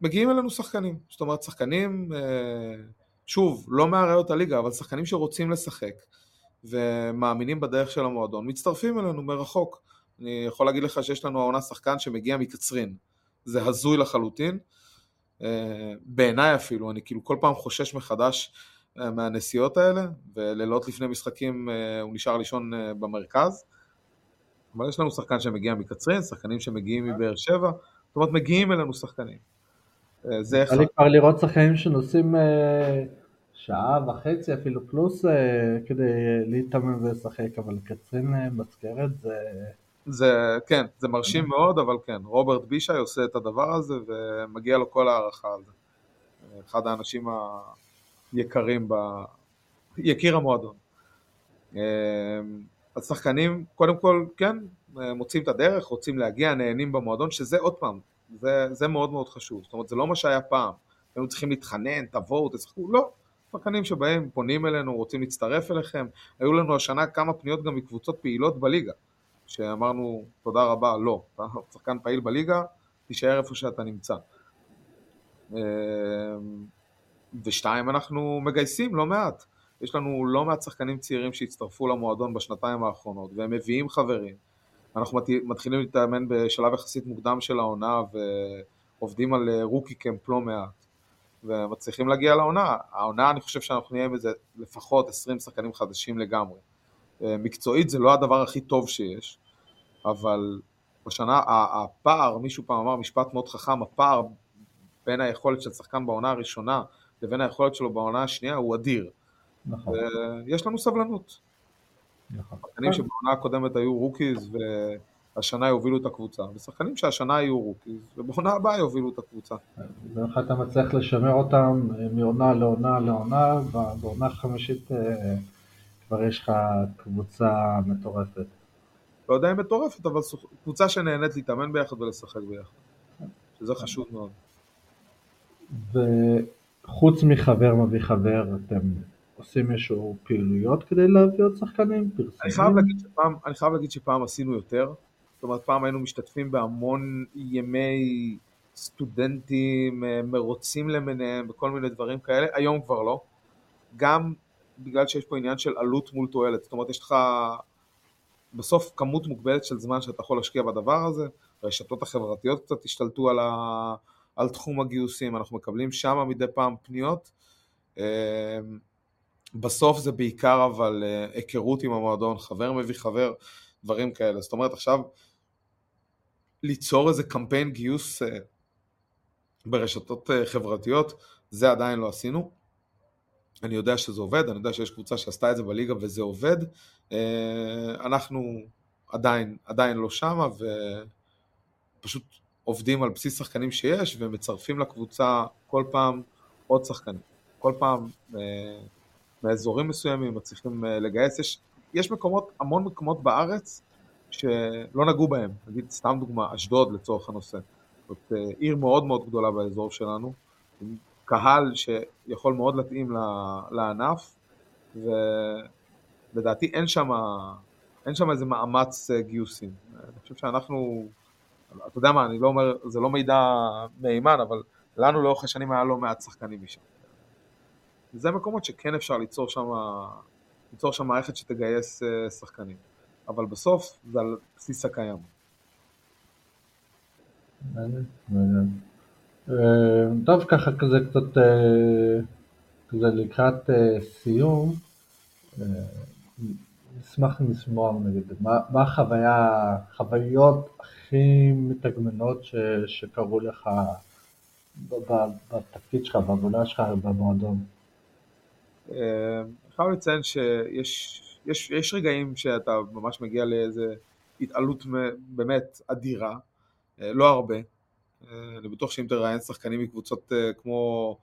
Speaker 2: מגיעים אלינו שחקנים, זאת אומרת שחקנים, אה, שוב, לא מאריות הליגה, אבל שחקנים שרוצים לשחק ומאמינים בדרך של המועדון, מצטרפים אלינו מרחוק. אני יכול להגיד לך שיש לנו העונה שחקן שמגיע מקצרין, זה הזוי לחלוטין, אה, בעיניי אפילו, אני כאילו כל פעם חושש מחדש אה, מהנסיעות האלה, ולילות לפני משחקים הוא נשאר לישון במרכז. אבל יש לנו שחקן שמגיע מקצרין, שחקנים שמגיעים מבאר שבע, זאת אומרת מגיעים אלינו שחקנים.
Speaker 1: אה, זה אחד. כבר לראות שחקנים שנוסעים אה, שעה וחצי אפילו פלוס אה, כדי להתאמן ולשחק, אבל קצרין מזכרת זה...
Speaker 2: זה, כן, זה מרשים מאוד, אבל כן, רוברט בישי עושה את הדבר הזה ומגיע לו כל הערכה על זה. אחד האנשים היקרים, ב... יקיר המועדון. אז שחקנים, קודם כל, כן, מוצאים את הדרך, רוצים להגיע, נהנים במועדון, שזה עוד פעם, זה, זה מאוד מאוד חשוב. זאת אומרת, זה לא מה שהיה פעם. היינו צריכים להתחנן, תבואו, תשחקו, לא. שחקנים שבהם פונים אלינו, רוצים להצטרף אליכם. היו לנו השנה כמה פניות גם מקבוצות פעילות בליגה, שאמרנו, תודה רבה, לא. אתה שחקן פעיל בליגה, תישאר איפה שאתה נמצא. אמ, ושתיים, אנחנו מגייסים לא מעט. יש לנו לא מעט שחקנים צעירים שהצטרפו למועדון בשנתיים האחרונות, והם מביאים חברים. אנחנו מתחילים להתאמן בשלב יחסית מוקדם של העונה ועובדים על אה, רוקי קמפ לא מעט ומצליחים להגיע לעונה. העונה אני חושב שאנחנו נהיה עם איזה לפחות 20 שחקנים חדשים לגמרי. אה, מקצועית זה לא הדבר הכי טוב שיש, אבל בשנה, הפער, מישהו פעם אמר משפט מאוד חכם, הפער בין היכולת של שחקן בעונה הראשונה לבין היכולת שלו בעונה השנייה הוא אדיר. נכון. ויש לנו סבלנות. נכון. שחקנים שבעונה הקודמת היו rookies והשנה יובילו את הקבוצה, ושחקנים שהשנה היו rookies ובעונה הבאה יובילו את הקבוצה.
Speaker 1: ואיך אתה מצליח לשמר אותם אה, מעונה לעונה לעונה, בעונה החמישית אה, כבר יש לך קבוצה מטורפת.
Speaker 2: לא יודע אם מטורפת, אבל קבוצה שנהנית להתאמן ביחד ולשחק ביחד, שזה חשוב מאוד.
Speaker 1: וחוץ מחבר מביא חבר, אתם עושים איזשהו פעילויות כדי להביא עוד שחקנים?
Speaker 2: אני חייב, להגיד שפעם, אני חייב להגיד שפעם עשינו יותר, זאת אומרת פעם היינו משתתפים בהמון ימי סטודנטים, אה, מרוצים למיניהם וכל מיני דברים כאלה, היום כבר לא, גם בגלל שיש פה עניין של עלות מול תועלת, זאת אומרת יש לך בסוף כמות מוגבלת של זמן שאתה יכול להשקיע בדבר הזה, הרשתות החברתיות קצת השתלטו על, ה... על תחום הגיוסים, אנחנו מקבלים שם מדי פעם פניות, אה, בסוף זה בעיקר אבל אה, היכרות עם המועדון, חבר מביא חבר, דברים כאלה. זאת אומרת עכשיו ליצור איזה קמפיין גיוס אה, ברשתות אה, חברתיות, זה עדיין לא עשינו. אני יודע שזה עובד, אני יודע שיש קבוצה שעשתה את זה בליגה וזה עובד. אנחנו עדיין, עדיין לא שמה ופשוט עובדים על בסיס שחקנים שיש ומצרפים לקבוצה כל פעם עוד שחקנים. כל פעם מאזורים מסוימים מצליחים אה, לגייס. יש, יש מקומות, המון מקומות בארץ שלא נגעו בהם. נגיד, סתם דוגמה, אשדוד לצורך הנושא. זאת אה, עיר מאוד מאוד גדולה באזור שלנו, עם קהל שיכול מאוד להתאים לענף, ולדעתי אין שם אין שם איזה מאמץ אה, גיוסים. אני חושב שאנחנו, אתה יודע מה, אני לא אומר, זה לא מידע מהימן, אבל לנו לאורך השנים היה לא מעט שחקנים משם. זה מקומות שכן אפשר ליצור שם, ליצור שם מערכת שתגייס אה, שחקנים. אבל בסוף זה על בסיס הקיים.
Speaker 1: טוב, ככה כזה קצת, כזה לקראת סיום, נשמח לשמוע, נגיד, מה, החוויה, החוויות הכי מתגמנות שקרו לך בתפקיד שלך, בעבודה שלך במועדון?
Speaker 2: אני חייב לציין שיש יש, יש רגעים שאתה ממש מגיע לאיזה התעלות באמת אדירה, אה, לא הרבה. אה, אני בטוח שאם תראיין שחקנים מקבוצות אה, כמו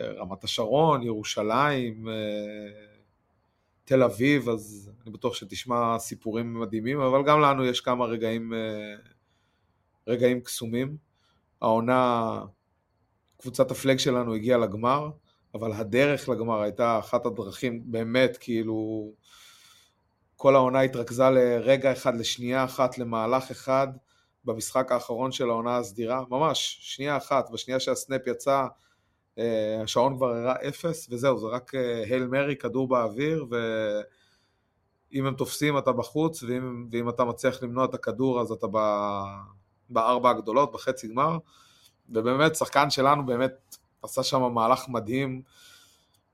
Speaker 2: רמת השרון, ירושלים, תל אביב, אז אני בטוח שתשמע סיפורים מדהימים, אבל גם לנו יש כמה רגעים, רגעים קסומים. העונה, קבוצת הפלג שלנו הגיעה לגמר, אבל הדרך לגמר הייתה אחת הדרכים באמת כאילו כל העונה התרכזה לרגע אחד, לשנייה אחת, למהלך אחד. במשחק האחרון של העונה הסדירה, ממש, שנייה אחת, בשנייה שהסנאפ יצא, אה, השעון כבר הראה אפס, וזהו, זה רק הייל אה, מרי, כדור באוויר, ואם הם תופסים אתה בחוץ, ואם, ואם אתה מצליח למנוע את הכדור אז אתה בארבע הגדולות, בחצי גמר, ובאמת, שחקן שלנו באמת עשה שם מהלך מדהים,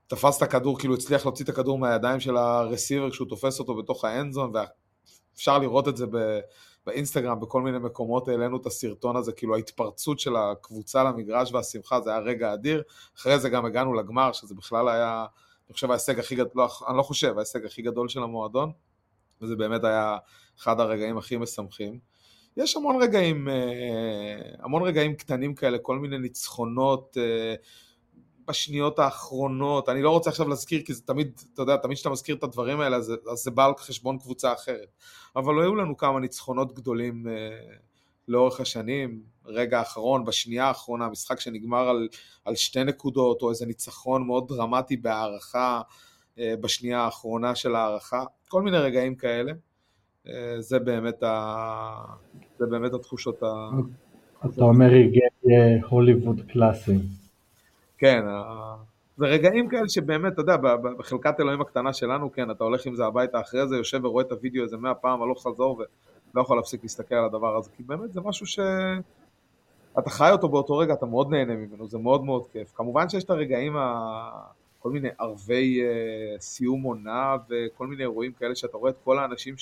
Speaker 2: תפס את הכדור, כאילו הצליח להוציא את הכדור מהידיים של הרסיבר כשהוא תופס אותו בתוך האנזון, ואפשר לראות את זה באינסטגרם, בכל מיני מקומות העלינו את הסרטון הזה, כאילו ההתפרצות של הקבוצה למגרש והשמחה, זה היה רגע אדיר. אחרי זה גם הגענו לגמר, שזה בכלל היה, אני חושב, ההישג הכי גדול, לא, אני לא חושב, ההישג הכי גדול של המועדון, וזה באמת היה אחד הרגעים הכי משמחים. יש המון רגעים, אה, המון רגעים קטנים כאלה, כל מיני ניצחונות, אה, בשניות האחרונות, אני לא רוצה עכשיו להזכיר כי זה תמיד, אתה יודע, תמיד כשאתה מזכיר את הדברים האלה אז, אז זה בא על חשבון קבוצה אחרת. אבל היו לנו כמה ניצחונות גדולים אה, לאורך השנים, רגע האחרון, בשנייה האחרונה, משחק שנגמר על, על שתי נקודות, או איזה ניצחון מאוד דרמטי בהערכה בשנייה האחרונה של ההערכה, כל מיני רגעים כאלה. אה, זה באמת, ה... זה באמת התחושות ה...
Speaker 1: אתה אומר רגעי הוליווד קלאסיים.
Speaker 2: כן, זה רגעים כאלה שבאמת, אתה יודע, בחלקת אלוהים הקטנה שלנו, כן, אתה הולך עם זה הביתה אחרי זה, יושב ורואה את הוידאו איזה מאה פעם, הלוך חזור, ולא יכול להפסיק להסתכל על הדבר הזה, כי באמת זה משהו ש... אתה חי אותו באותו רגע, אתה מאוד נהנה ממנו, זה מאוד מאוד כיף. כמובן שיש את הרגעים, ה... כל מיני ערבי uh, סיום עונה וכל מיני אירועים כאלה שאתה רואה את כל האנשים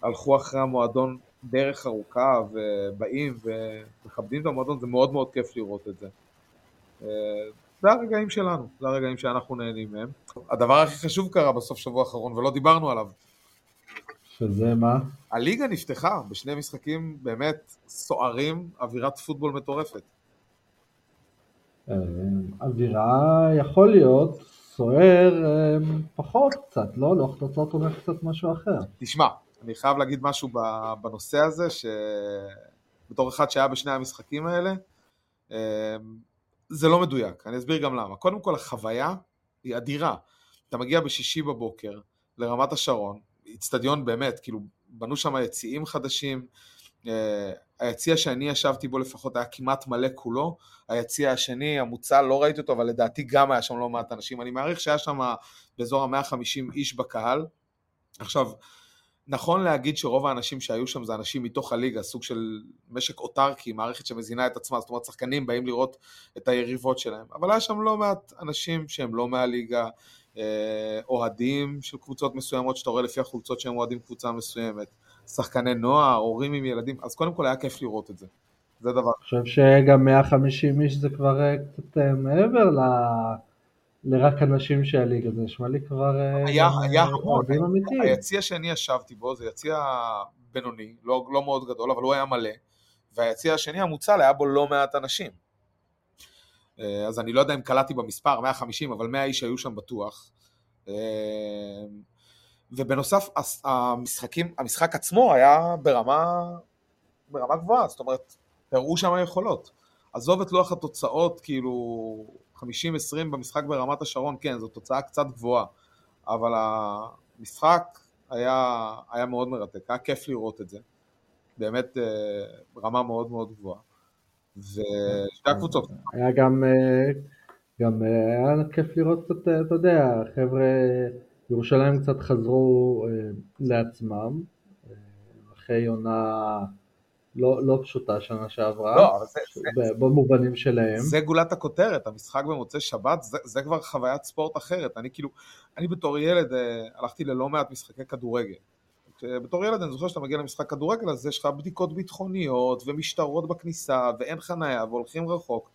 Speaker 2: שהלכו אחרי המועדון דרך ארוכה ובאים ומכבדים את המועדון, זה מאוד מאוד כיף לראות את זה. זה הרגעים שלנו, זה הרגעים שאנחנו נהנים מהם. הדבר הכי חשוב קרה בסוף שבוע האחרון ולא דיברנו עליו.
Speaker 1: שזה מה?
Speaker 2: הליגה נפתחה בשני משחקים באמת סוערים, אווירת פוטבול מטורפת.
Speaker 1: אה, אווירה יכול להיות, סוער אה, פחות קצת, לא? לא תוצאות אומר קצת משהו אחר.
Speaker 2: תשמע, אני חייב להגיד משהו בנושא הזה, שבתור אחד שהיה בשני המשחקים האלה, אה, זה לא מדויק, אני אסביר גם למה. קודם כל החוויה היא אדירה. אתה מגיע בשישי בבוקר לרמת השרון, איצטדיון באמת, כאילו בנו שם יציאים חדשים, uh, היציע שאני ישבתי בו לפחות היה כמעט מלא כולו, היציע השני, המוצל, לא ראיתי אותו, אבל לדעתי גם היה שם לא מעט אנשים, אני מעריך שהיה שם באזור ה-150 איש בקהל. עכשיו, נכון להגיד שרוב האנשים שהיו שם זה אנשים מתוך הליגה, סוג של משק אוטרקי, מערכת שמזינה את עצמה, זאת אומרת שחקנים באים לראות את היריבות שלהם, אבל היה שם לא מעט אנשים שהם לא מהליגה, אה, אוהדים של קבוצות מסוימות, שאתה רואה לפי החולצות שהם אוהדים קבוצה מסוימת, שחקני נוער, הורים עם ילדים, אז קודם כל היה כיף לראות את זה, זה דבר.
Speaker 1: אני חושב שגם 150 איש זה כבר אה, קצת אה, מעבר ל... לרק אנשים של הליגה, זה נשמע לי כבר
Speaker 2: אה, היה, היה המון, היציע שאני ישבתי בו זה יציע בינוני, לא, לא מאוד גדול, אבל הוא היה מלא, והיציע השני המוצל היה בו לא מעט אנשים. אה, אז אני לא יודע אם קלטתי במספר, 150, אבל 100 איש היו שם בטוח. אה, ובנוסף, המשחקים, המשחק עצמו היה ברמה, ברמה גבוהה, זאת אומרת, הראו שם יכולות. עזוב את לוח התוצאות, כאילו, 50-20 במשחק ברמת השרון, כן, זו תוצאה קצת גבוהה, אבל המשחק היה, היה מאוד מרתק, היה כיף לראות את זה, באמת אה, רמה מאוד מאוד גבוהה. ושתי הקבוצות.
Speaker 1: היה גם, אה, גם היה כיף לראות קצת, אתה יודע, חבר'ה, ירושלים קצת חזרו לעצמם, אחרי עונה לא, לא פשוטה שנה שעברה,
Speaker 2: לא, זה,
Speaker 1: זה, במובנים שלהם.
Speaker 2: זה גולת הכותרת, המשחק במוצאי שבת, זה, זה כבר חוויית ספורט אחרת. אני כאילו, אני בתור ילד אה, הלכתי ללא מעט משחקי כדורגל. בתור ילד אני זוכר שאתה מגיע למשחק כדורגל, אז יש לך בדיקות ביטחוניות ומשטרות בכניסה ואין חניה והולכים רחוק.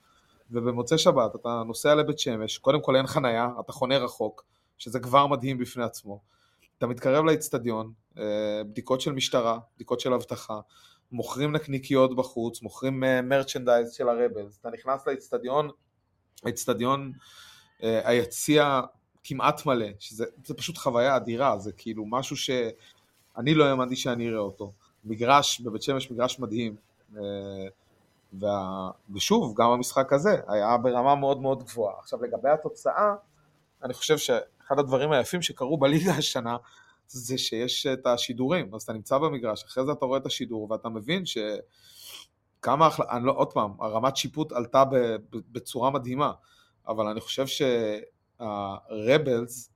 Speaker 2: ובמוצאי שבת אתה נוסע לבית שמש, קודם כל אין חניה, אתה חונה רחוק, שזה כבר מדהים בפני עצמו. אתה מתקרב לאצטדיון, אה, בדיקות של משטרה, בדיקות של אבטחה, מוכרים נקניקיות בחוץ, מוכרים מרצ'נדייז של הרבלס, אתה נכנס לאצטדיון, האצטדיון, אה, היציע כמעט מלא, שזה פשוט חוויה אדירה, זה כאילו משהו שאני לא האמנתי שאני אראה אותו. מגרש, בבית שמש מגרש מדהים, אה, וה... ושוב, גם המשחק הזה היה ברמה מאוד מאוד גבוהה. עכשיו לגבי התוצאה, אני חושב שאחד הדברים היפים שקרו בליגה השנה, זה שיש את השידורים, אז אתה נמצא במגרש, אחרי זה אתה רואה את השידור ואתה מבין שכמה, אני לא, עוד פעם, הרמת שיפוט עלתה בצורה מדהימה, אבל אני חושב שהרבלס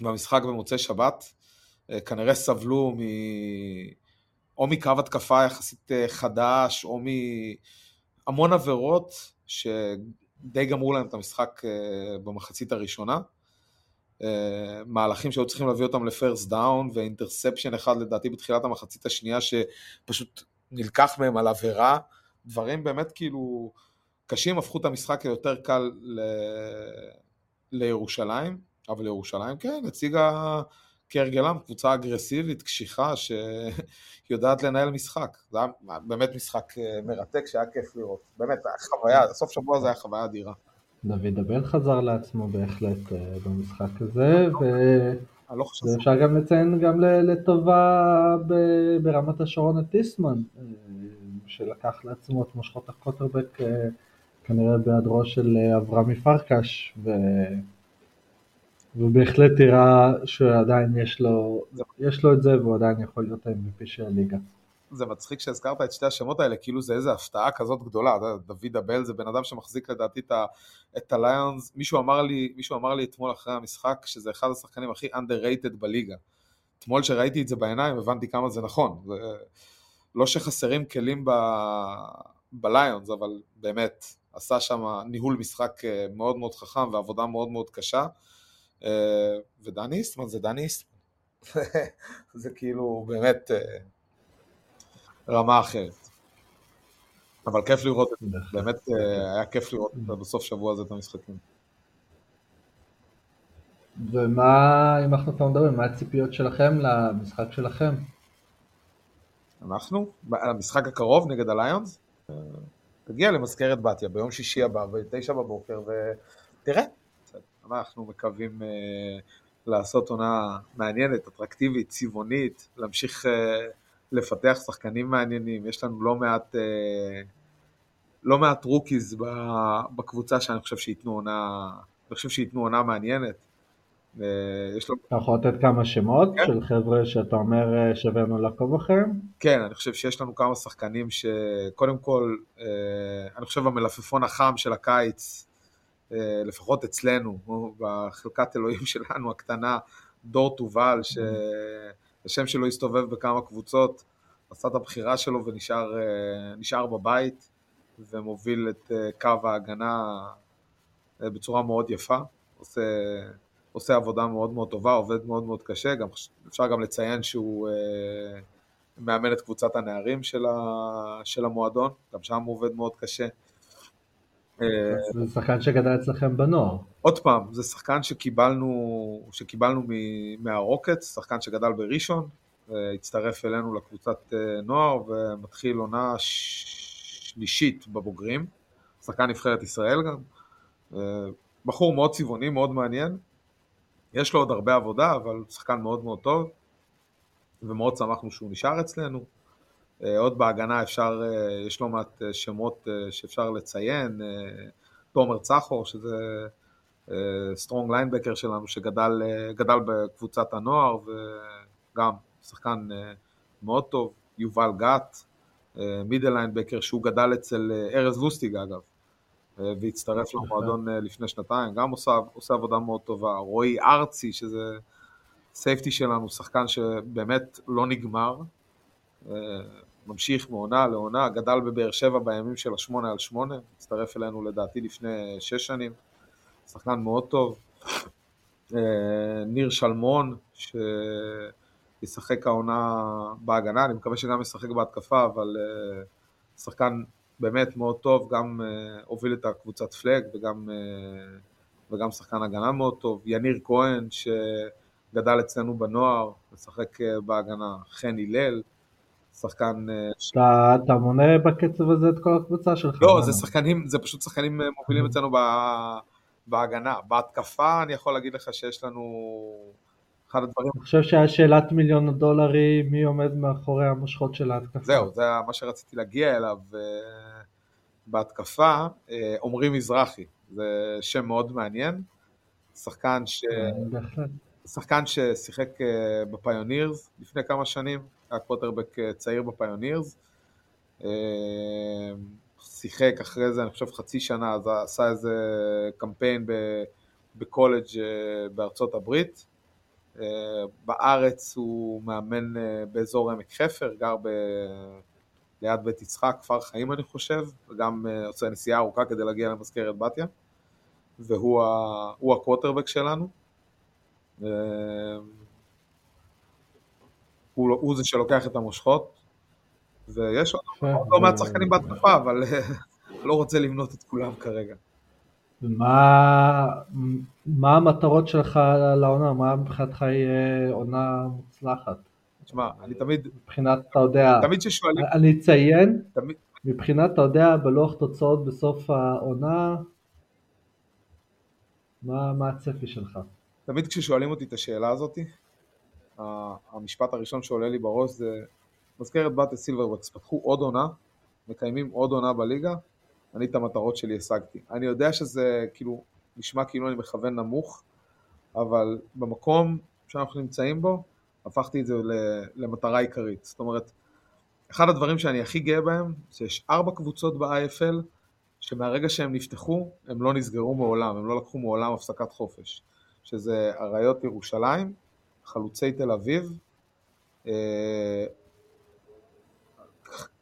Speaker 2: במשחק במוצאי שבת אה, כנראה סבלו מ... או מקו התקפה יחסית אה, חדש, או מהמון עבירות שדי גמרו להם את המשחק אה, במחצית הראשונה. מהלכים שהיו צריכים להביא אותם לפרסט דאון ואינטרספשן אחד לדעתי בתחילת המחצית השנייה שפשוט נלקח מהם על עבירה, דברים באמת כאילו קשים, הפכו את המשחק ליותר קל ל... לירושלים, אבל לירושלים כן, הציגה כהרגלם קבוצה אגרסיבית, קשיחה, שיודעת לנהל משחק. זה היה באמת משחק אה, מרתק שהיה כיף לראות. באמת, חוויה, סוף שבוע זה היה חוויה אדירה.
Speaker 1: דוד הבן חזר לעצמו בהחלט אה, במשחק הזה, ואפשר גם לציין גם לטובה ברמת השרון את טיסמן, אה, שלקח לעצמו את מושכות הקוטרבק אה, כנראה בהיעדרו של אברמי פרקש, ו... ובהחלט הראה שעדיין יש לו, יש לו את זה והוא עדיין יכול להיות ה-MVP של הליגה.
Speaker 2: זה מצחיק שהזכרת את שתי השמות האלה, כאילו זה איזה הפתעה כזאת גדולה, דוד אבל זה בן אדם שמחזיק לדעתי את הליונס, מישהו מישהו אמר לי אתמול אחרי המשחק שזה אחד השחקנים הכי underrated בליגה. אתמול שראיתי את זה בעיניים הבנתי כמה זה נכון, זה, לא שחסרים כלים ב, בליונס, אבל באמת עשה שם ניהול משחק אה, מאוד מאוד חכם ועבודה מאוד מאוד קשה, אה, ודני איסטמן זה דני איסטמן, זה כאילו באמת אה, רמה אחרת. אבל כיף לראות את זה, באמת אה, היה כיף לראות בסוף שבוע הזה את המשחקים.
Speaker 1: ומה, אם אנחנו כבר מדברים, מה הציפיות שלכם למשחק שלכם?
Speaker 2: אנחנו? המשחק הקרוב נגד ה Lions? אה, תגיע למזכרת בתיה ביום שישי הבא בתשע בבוקר ותראה, אנחנו מקווים uh, לעשות עונה מעניינת, אטרקטיבית, צבעונית, להמשיך לפתח שחקנים מעניינים, יש לנו לא מעט, אה, לא מעט rookies בקבוצה שאני חושב שייתנו עונה, אני חושב שייתנו עונה מעניינת.
Speaker 1: אה, יש לו... אתה יכול לתת כמה שמות כן. של חבר'ה שאתה אומר אה, שווה לנו לעקוב אחריהם?
Speaker 2: כן, אני חושב שיש לנו כמה שחקנים שקודם כל, אני חושב המלפפון החם של הקיץ, לפחות אצלנו, בחלקת אלוהים שלנו הקטנה, דור תובל, ש... השם שלו הסתובב בכמה קבוצות, עשה את הבחירה שלו ונשאר אה, בבית ומוביל את אה, קו ההגנה אה, בצורה מאוד יפה, עושה, עושה עבודה מאוד מאוד טובה, עובד מאוד מאוד קשה, גם, אפשר גם לציין שהוא מאמן את קבוצת הנערים של, ה, של המועדון, גם שם הוא עובד מאוד קשה.
Speaker 1: זה שחקן שגדל אצלכם בנוער.
Speaker 2: עוד פעם, זה שחקן שקיבלנו, שקיבלנו מהרוקטס, שחקן שגדל בראשון, הצטרף אלינו לקבוצת אה, נוער ומתחיל עונה שלישית בבוגרים, שחקן נבחרת ישראל גם, אה, בחור מאוד צבעוני, מאוד מעניין, יש לו עוד הרבה עבודה, אבל שחקן מאוד מאוד טוב, ומאוד שמחנו שהוא נשאר אצלנו. אה, עוד בהגנה אפשר, אה, יש לא מעט אה, שמות שאפשר לציין, תומר צחור, שזה strong linebacker שלנו, שגדל בקבוצת הנוער, וגם שחקן מאוד טוב, יובל גת, מידל ליינבקר, שהוא גדל אצל ארז לוסטיג אגב, והצטרף למועדון לפני שנתיים, גם עושה, עושה עבודה מאוד טובה. רועי ארצי, שזה סייפטי שלנו, שחקן שבאמת לא נגמר, ממשיך מעונה לעונה, גדל בבאר שבע בימים של השמונה על שמונה, הצטרף אלינו לדעתי לפני שש שנים, שחקן מאוד טוב. ניר שלמון, שישחק העונה בהגנה, אני מקווה שגם ישחק בהתקפה, אבל שחקן באמת מאוד טוב, גם הוביל את הקבוצת פלאג וגם, וגם שחקן הגנה מאוד טוב. יניר כהן, שגדל אצלנו בנוער, משחק בהגנה. חן הלל, שחקן...
Speaker 1: אתה, אתה מונה בקצב הזה את כל הקבוצה שלך?
Speaker 2: לא, זה שחקנים, זה פשוט שחקנים מובילים אצלנו בהגנה. בהתקפה אני יכול להגיד לך שיש לנו אחד הדברים...
Speaker 1: אני חושב שהשאלת מיליון הדולר היא מי עומד מאחורי המושכות של ההתקפה.
Speaker 2: זהו, זה מה שרציתי להגיע אליו. בהתקפה, עמרי מזרחי, זה שם מאוד מעניין. שחקן ש... שחקן ששיחק בפיונירס לפני כמה שנים, היה קווטרבק צעיר בפיונירס. שיחק אחרי זה, אני חושב חצי שנה, אז עשה איזה קמפיין בקולג' בארצות הברית. בארץ הוא מאמן באזור עמק חפר, גר ב... ליד בית יצחק, כפר חיים אני חושב, וגם עושה נסיעה ארוכה כדי להגיע למזכרת בתיה. והוא הקווטרבק שלנו. הוא, הוא זה שלוקח את המושכות, ויש עוד לא מעט שחקנים בהתקפה, אבל לא רוצה למנות את כולם כרגע.
Speaker 1: מה, מה המטרות שלך לעונה? מה מבחינתך יהיה עונה מוצלחת?
Speaker 2: תשמע, אני תמיד...
Speaker 1: מבחינת, אתה יודע...
Speaker 2: תמיד ששואלים...
Speaker 1: אני אציין, תמיד... מבחינת, אתה יודע, בלוח תוצאות בסוף העונה, מה, מה הצפי שלך?
Speaker 2: תמיד כששואלים אותי את השאלה הזאת, המשפט הראשון שעולה לי בראש זה מזכרת בת סילברבקס, פתחו עוד עונה, מקיימים עוד עונה בליגה, אני את המטרות שלי השגתי. אני יודע שזה כאילו, נשמע כאילו אני מכוון נמוך, אבל במקום שאנחנו נמצאים בו, הפכתי את זה למטרה עיקרית. זאת אומרת, אחד הדברים שאני הכי גאה בהם, שיש ארבע קבוצות ב-IFL, שמהרגע שהם נפתחו, הם לא נסגרו מעולם, הם לא לקחו מעולם הפסקת חופש. שזה אריות ירושלים, חלוצי תל אביב,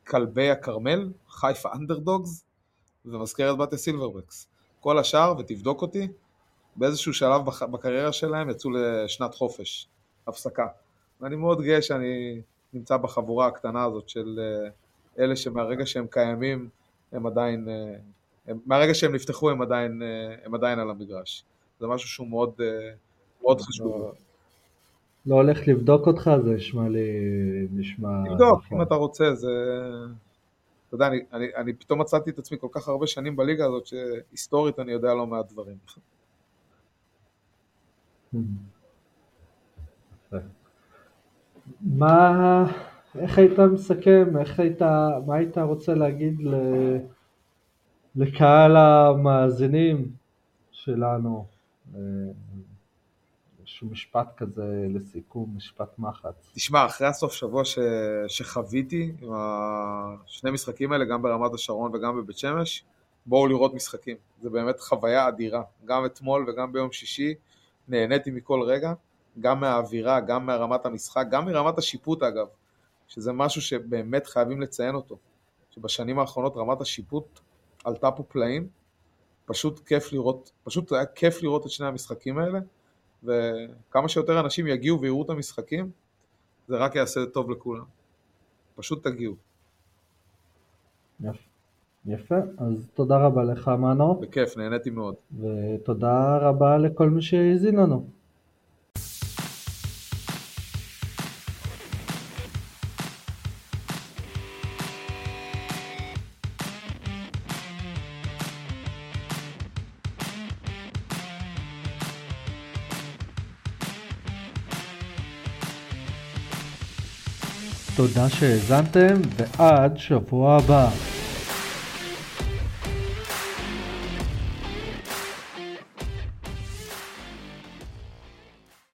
Speaker 2: כלבי הכרמל, חיפה אנדרדוגס ומזכרת בתיה סילברבקס. כל השאר, ותבדוק אותי, באיזשהו שלב בקריירה שלהם יצאו לשנת חופש, הפסקה. ואני מאוד גאה שאני נמצא בחבורה הקטנה הזאת של אלה שמהרגע שהם קיימים, הם עדיין, הם, מהרגע שהם נפתחו הם עדיין, הם עדיין על המגרש. זה משהו שהוא מאוד, מאוד חשוב.
Speaker 1: לא הולך לבדוק אותך, זה נשמע לי, נשמע...
Speaker 2: לבדוק, אם אתה רוצה, זה... אתה יודע, אני, אני, אני פתאום מצאתי את עצמי כל כך הרבה שנים בליגה הזאת, שהיסטורית אני יודע לא מעט דברים.
Speaker 1: מה, איך היית מסכם, איך היית, מה היית רוצה להגיד ל, לקהל המאזינים שלנו? איזשהו משפט כזה לסיכום, משפט מחץ.
Speaker 2: תשמע, אחרי הסוף שבוע ש... שחוויתי עם השני משחקים האלה, גם ברמת השרון וגם בבית שמש, בואו לראות משחקים. זה באמת חוויה אדירה. גם אתמול וגם ביום שישי נהניתי מכל רגע, גם מהאווירה, גם מהרמת המשחק, גם מרמת השיפוט אגב, שזה משהו שבאמת חייבים לציין אותו. שבשנים האחרונות רמת השיפוט עלתה פה פלאים, פשוט כיף לראות, פשוט היה כיף לראות את שני המשחקים האלה. וכמה שיותר אנשים יגיעו ויראו את המשחקים, זה רק יעשה טוב לכולם. פשוט תגיעו.
Speaker 1: יפה. יפה, אז תודה רבה לך מנו.
Speaker 2: בכיף, נהניתי מאוד.
Speaker 1: ותודה רבה לכל מי שהאזין לנו. תודה שהאזנתם, ועד שבוע הבא.